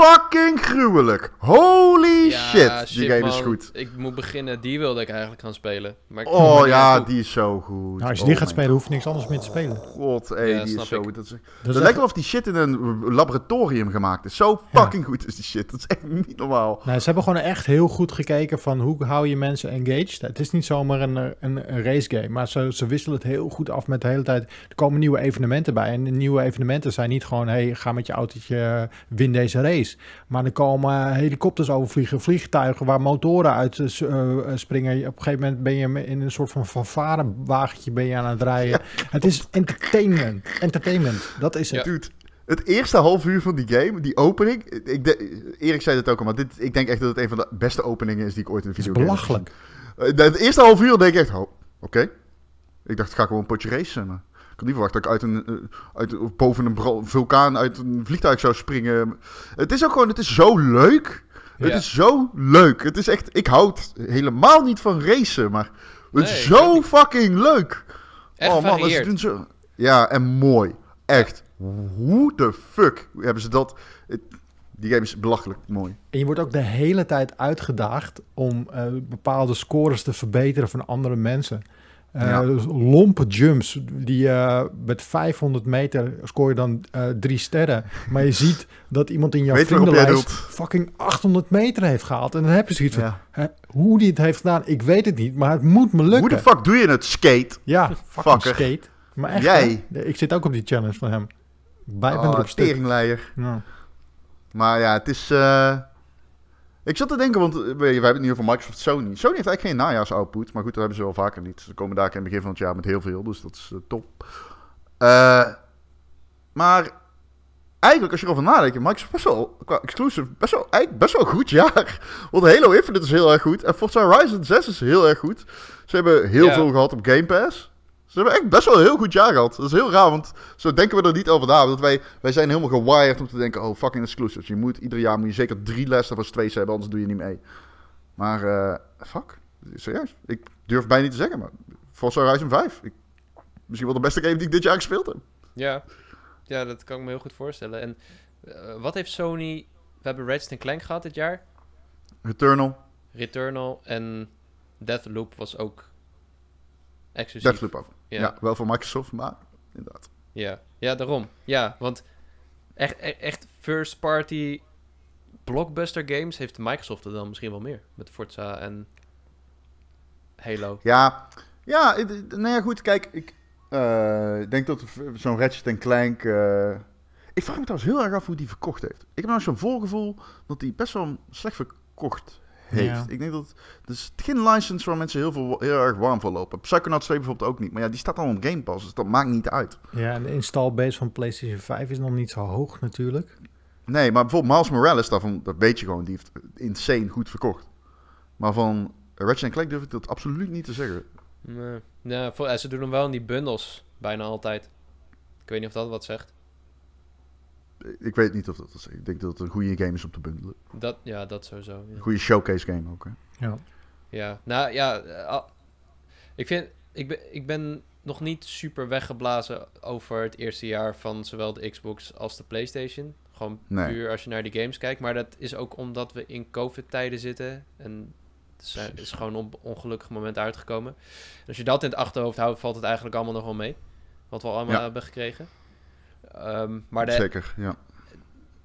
Fucking gruwelijk. Holy shit, die game is goed. Ik moet beginnen, die wilde ik eigenlijk gaan spelen. Maar ik oh ja, die is zo goed. Nou, als je oh die gaat spelen, hoef je niks anders meer te spelen. God, hey, die is zo goed. Dat, is, dat, lijkt wel of die shit in een laboratorium gemaakt is. Zo fucking goed is die shit. Dat is echt niet normaal. Nee, ze hebben gewoon echt heel goed gekeken van hoe hou je mensen engaged. Het is niet zomaar een, een, een race game, maar ze, ze wisselen het heel goed af met de hele tijd. Er komen nieuwe evenementen bij. En de nieuwe evenementen zijn niet gewoon, hey, ga met je autootje, win deze race. Maar er komen helikopters overvliegen, vliegtuigen waar motoren uit uh, springen. Op een gegeven moment ben je in een soort van fanfarewagentje ben je aan het rijden. het is entertainment. Entertainment, dat is het. Ja. het eerste half uur van die game, die opening. Ik de, Erik zei het ook al, maar dit, ik denk echt dat het een van de beste openingen is die ik ooit in een video heb belachelijk. Het eerste half uur denk ik echt, oh, oké. Ik dacht, ga gewoon een potje racen had niet verwacht dat ik uit een, eh, uit, boven een vulkaan uit een vliegtuig zou springen. Het is ook gewoon, het is zo leuk. Het is zo leuk. Het is echt, ik houd helemaal niet van racen, maar het is zo fucking leuk. Echt oh man, doen zo. Ja, en mooi. Echt. Hoe de fuck hebben ze dat? die game is belachelijk mooi. En je wordt ook de hele tijd uitgedaagd om uh, bepaalde scores te verbeteren van andere mensen. Uh, dus lompe jumps. Die, uh, met 500 meter scoor je dan uh, drie sterren. Maar je ziet dat iemand in jouw Weet vriendenlijst fucking 800 meter heeft gehaald. En dan heb je zoiets van, ja. hoe die het heeft gedaan, ik weet het niet. Maar het moet me lukken. Hoe de fuck doe je het? Skate? Ja, fucking skate. Maar echt, Jij? ik zit ook op die challenge van hem. Bij oh, ben erop Ja. Maar ja, het is... Ik zat te denken, want we, hebben het nu over Microsoft Sony. Sony heeft eigenlijk geen najaarsoutput, maar goed, dat hebben ze wel vaker niet. Ze komen daar in het begin van het jaar met heel veel, dus dat is uh, top. Uh, maar eigenlijk, als je erover nadenkt, Microsoft best wel, qua exclusive, best wel, eigenlijk best wel een goed jaar. Want Halo Infinite is heel erg goed en Forza Horizon 6 is heel erg goed. Ze hebben heel veel gehad op Game Pass. Ze hebben echt best wel een heel goed jaar gehad. Dat is heel raar, want zo denken we er niet over na. Want wij, wij zijn helemaal gewired om te denken, oh, fucking exclusives. Je moet, ieder jaar moet je zeker drie lessen van twee hebben, anders doe je niet mee. Maar, uh, fuck. Serieus. Ik durf bijna niet te zeggen, maar Forza Horizon 5. Ik, misschien wel de beste game die ik dit jaar gespeeld heb. Ja, ja dat kan ik me heel goed voorstellen. En wat heeft Sony... We hebben Ratchet Clank gehad dit jaar. Returnal. Returnal en Deathloop was ook exclusief. Deathloop ook. Ja. ja, wel van Microsoft, maar inderdaad. Ja, ja daarom. Ja, want echt, e-, echt first party blockbuster games heeft Microsoft er dan misschien wel meer. Met Forza en Halo. Ja, ja nou ja, goed. Kijk, ik uh, denk dat zo'n Ratchet Clank... Uh, ik vraag me trouwens heel erg af hoe die verkocht heeft. Ik heb nou zo'n voorgevoel dat die best wel slecht verkocht heeft. Ik denk dat het is geen license waar mensen heel, veel, heel erg warm voor lopen. Psychonauts 2 bijvoorbeeld ook niet. Maar ja, die staat al op Game Pass, dus dat maakt niet uit. Ja, en de installbase van PlayStation 5 is nog niet zo hoog natuurlijk. Nee, maar bijvoorbeeld Miles Morales, daarvan, dat weet je gewoon, die heeft insane goed verkocht. Maar van Ratchet Clank durf ik dat absoluut niet te zeggen. Nee, ja, voor, ze doen hem wel in die bundles, bijna altijd. Ik weet niet of dat wat zegt. Ik weet niet of dat is. Ik denk dat het een goede game is om te bundelen. Dat, ja, dat sowieso. Ja. Een goede showcase game ook, hè? Ja. Ja, nou ja, uh, ik vind, ik ben, ik ben nog niet super weggeblazen over het eerste jaar van zowel de Xbox als de PlayStation. Gewoon puur als je naar die games kijkt. Maar dat is ook omdat we in COVID-tijden zitten. En het is, gewoon op ongelukkig moment uitgekomen. als je dat in het achterhoofd houdt, valt het eigenlijk allemaal nog wel mee. Wat we allemaal hebben gekregen. Ehm, maar de, Zeker, ja.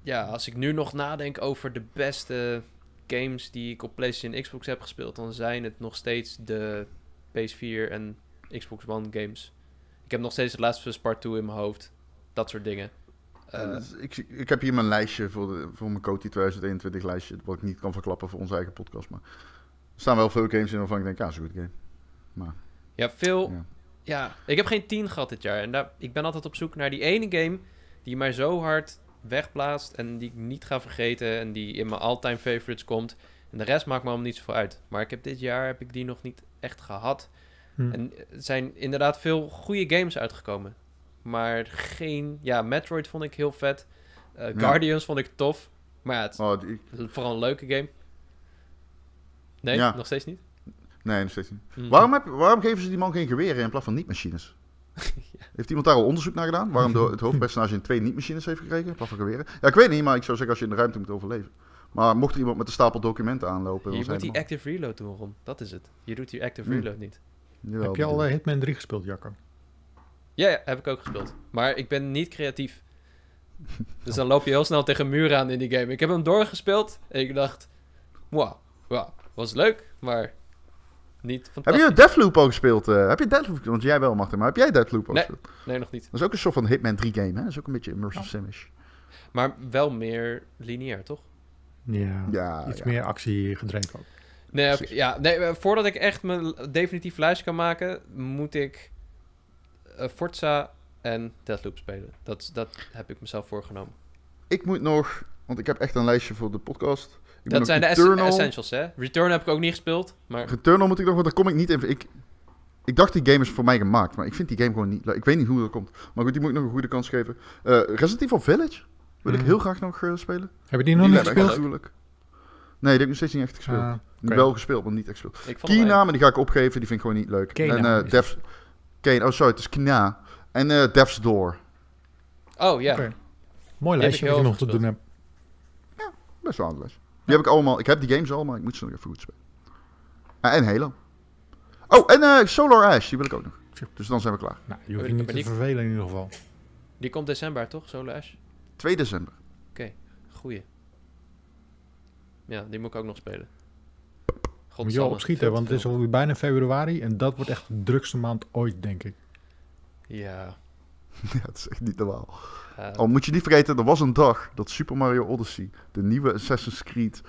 Ja, als ik nu nog nadenk over de beste games die ik op PlayStation en Xbox heb gespeeld, dan zijn het nog steeds de PS4 en Xbox One games. Ik heb nog steeds het Last of Us Part 2 in mijn hoofd. Dat soort dingen. Uh, ik, ik heb hier mijn lijstje voor, de, voor mijn Coty 2021 lijstje, wat ik niet kan verklappen voor onze eigen podcast. Maar er staan wel veel games in waarvan ik denk, ja, is een goed game. Maar, ja, veel, ja. Ja, ik heb geen 10 gehad dit jaar. En daar, ik ben altijd op zoek naar die ene game die mij zo hard wegblaast en die ik niet ga vergeten en die in mijn all-time favorites komt. En de rest maakt me allemaal niet zoveel uit. Maar ik heb dit jaar heb ik die nog niet echt gehad. Hm. En er zijn inderdaad veel goede games uitgekomen. Maar geen... Ja, Metroid vond ik heel vet. Uh, Guardians vond ik tof. Maar ja, het oh, die... vooral een leuke game. Nee, ja. nog steeds niet? Nee, nog steeds niet. Mm. Waarom, heb, waarom geven ze die man geen geweren in plaats van niet-machines? Heeft iemand daar al onderzoek naar gedaan? Waarom de, het hoofdpersonage in twee niet-machines heeft gekregen in plaats van geweren? Ja, ik weet niet, maar ik zou zeggen als je in de ruimte moet overleven. Maar mocht er iemand met een stapel documenten aanlopen... Je moet die active reload doen, Ron. Dat is het. Je doet die active mm. reload niet. heb je al uh, Hitman 3 gespeeld, Jacco? Ja, ja, heb ik ook gespeeld. Maar ik ben niet creatief. dus dan loop je heel snel tegen muren aan in die game. Ik heb hem doorgespeeld en ik dacht... Wow, wow, was leuk, maar niet Heb je Deathloop al gespeeld? Uh, heb je Deathloop, want jij wel, Martin, maar heb jij Deathloop al nee, gespeeld? Nee, nog niet. Dat is ook een soort van Hitman 3 game, hè? Dat is ook een beetje immersive oh. simish. Maar wel meer lineair, toch? Ja, ja iets meer actie gedreven ook. Nee, ja, nee, eh, voordat ik echt mijn definitief lijstje kan maken, moet ik uh, Forza en Deathloop spelen. Dat, dat heb ik mezelf voorgenomen. Ik moet nog, want ik heb echt een lijstje voor de podcast dat zijn de essentials, hè? Return heb ik ook niet gespeeld. Maar... Returnal moet ik nog, want daar kom ik niet in. Ik, ik dacht die game is voor mij gemaakt, maar ik vind die game gewoon niet leuk. Ik weet niet hoe dat komt. Maar goed, die moet ik nog een goede kans geven. Uh, Resident Evil Village wil ik mhm. heel graag nog uh, spelen. Heb je die nog niet gespeeld? Nee, die heb ik nog steeds niet echt gespeeld. Ah, Wel gespeeld, maar niet echt gespeeld. Kina, maar die ga ik opgeven. Die vind ik gewoon niet leuk. Kena, en uh, Devs... Kane, oh sorry, het is Kina. En uh, Devs Door. Oh, ja. Okay. Mooi lijstje wat je nog te doen hebt. Ja, best wel een lijstje. Die heb ik allemaal. Ik heb die games allemaal. Ik moet ze nog even goed spelen. Uh, en Halo. Oh, en uh, Solar Ash. Die wil ik ook nog. Dus dan zijn we klaar. Nou, je hoeft je niet te vervelen in ieder geval. Die komt december, toch? Solar Ash? 2 december. Oké, okay, goeie. Ja, die moet ik ook nog spelen. God moet je al opschieten, want het is alweer bijna februari. En dat wordt echt de drukste maand ooit, denk ik. Ja. ja, het is echt niet normaal. Uh, Al moet je niet vergeten, er was een dag dat Super Mario Odyssey, de nieuwe Assassin's Creed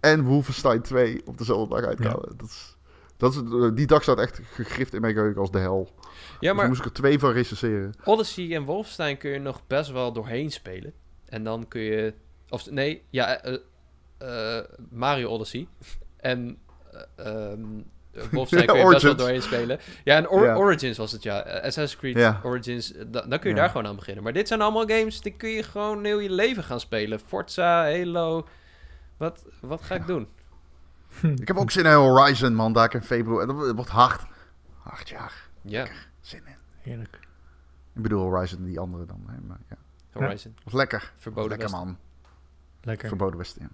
en Wolfenstein 2 op dezelfde dag uitkwamen. Dat is, dat is, eh, die dag staat echt gegrift in mijn geheugen als de hel. Ja, dus maar moest ik er twee van recenseren. Odyssey en Wolfenstein kun je nog best wel doorheen spelen. En dan kun je... Of nee, ja, uh, Mario Odyssey. en um, Wolfenstein kun je best wel doorheen spelen. Ja, en Origins was het, ja. Assassin's Creed Origins, dan kun je daar gewoon aan beginnen. Maar dit zijn allemaal games, die kun je gewoon heel je leven gaan spelen. Forza, Halo. Wat, wat ga ik doen? ik heb ook zin in Horizon, man. Daar in februari. Dat wordt hard. Acht jaar. Ja, Zin in. Heerlijk. Ik bedoel Horizon, die andere dan. Hè? Maar, ja. Horizon. Was lekker. Verboden lekker West. man. Lekker. Verboden Westen. ja.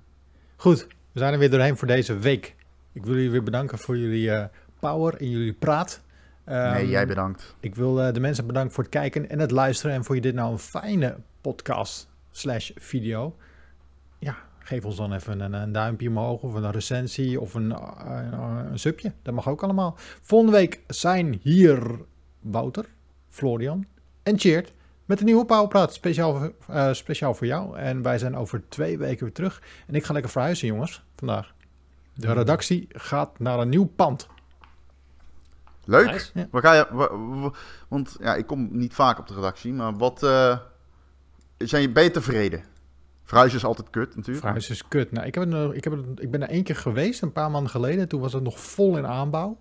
Goed, we zijn er weer doorheen voor deze week. Ik wil jullie weer bedanken voor jullie eh, power en jullie praat. Ehm, nee, jij bedankt. Ik wil eh, de mensen bedanken voor het kijken en het luisteren. En voor je dit nou een fijne podcast slash video. Ja, geef ons dan even een, een duimpje omhoog of een recensie of een, eh, een, een subje. Dat mag ook allemaal. Volgende week zijn hier Wouter, Florian en Cheert met een nieuwe Powerpraat. Speciaal, speciaal voor jou. En wij zijn over twee weken weer terug. En ik ga lekker verhuizen jongens, vandaag. De redactie gaat naar een nieuw pand. Leuk. Nice. Ja. Waar ga je, wa- wa- want ja, ik kom niet vaak op de redactie, maar wat eh, zijn je, ben je tevreden? Verhuizen is altijd kut natuurlijk. Verhuizen is kut. Nou, ik, heb er, ik, heb er, ik ben er één keer geweest, een paar maanden geleden. Toen was het nog vol in aanbouw.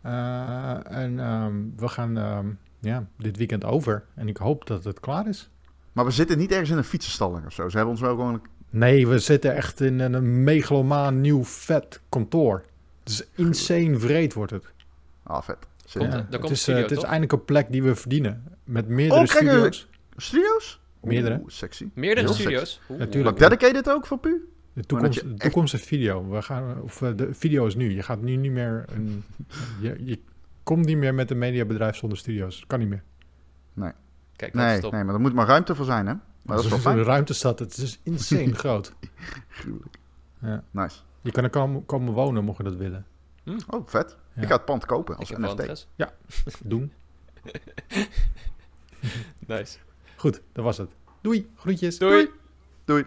Eh, en ehm, we gaan ehm, ja, dit weekend over. En ik hoop dat het klaar is. Maar we zitten niet ergens in een fietsenstalling of zo. Ze hebben ons wel gewoon... Nee, we zitten echt in een megalomaan nieuw vet kantoor. Het is insane vreed wordt het. Ah, vet. Zin Komt daar het komt is, studio, eh, het is eindelijk een plek die we verdienen. Met meerdere Oh, kijk, eh, studio's. Studio's? Meerdere. Oeh, sexy. Meerdere Heel studio's. Oeh. Natuurlijk. Maar dedicated ook voor Pu? De toekomst, de echt- toekomstige video. We gaan, of eh, de video is nu. Je gaat nu niet meer. Een, je, je komt niet meer met een mediabedrijf zonder studio's. Kan niet meer. Kijk, dat Nee, is top. nee, maar er moet maar ruimte voor zijn, hè? Maar dat is wel fijn. een ruimte staat, het is insane groot. Gruwelijk. Ja. Nice. Je kan er komen, komen wonen, mocht je dat willen. Oh, vet. Ja. Ik ga het pand kopen Ik als NFT. interesse. Doen. Nice. Goed, dat was het. Doei, groetjes. Doei. Doei.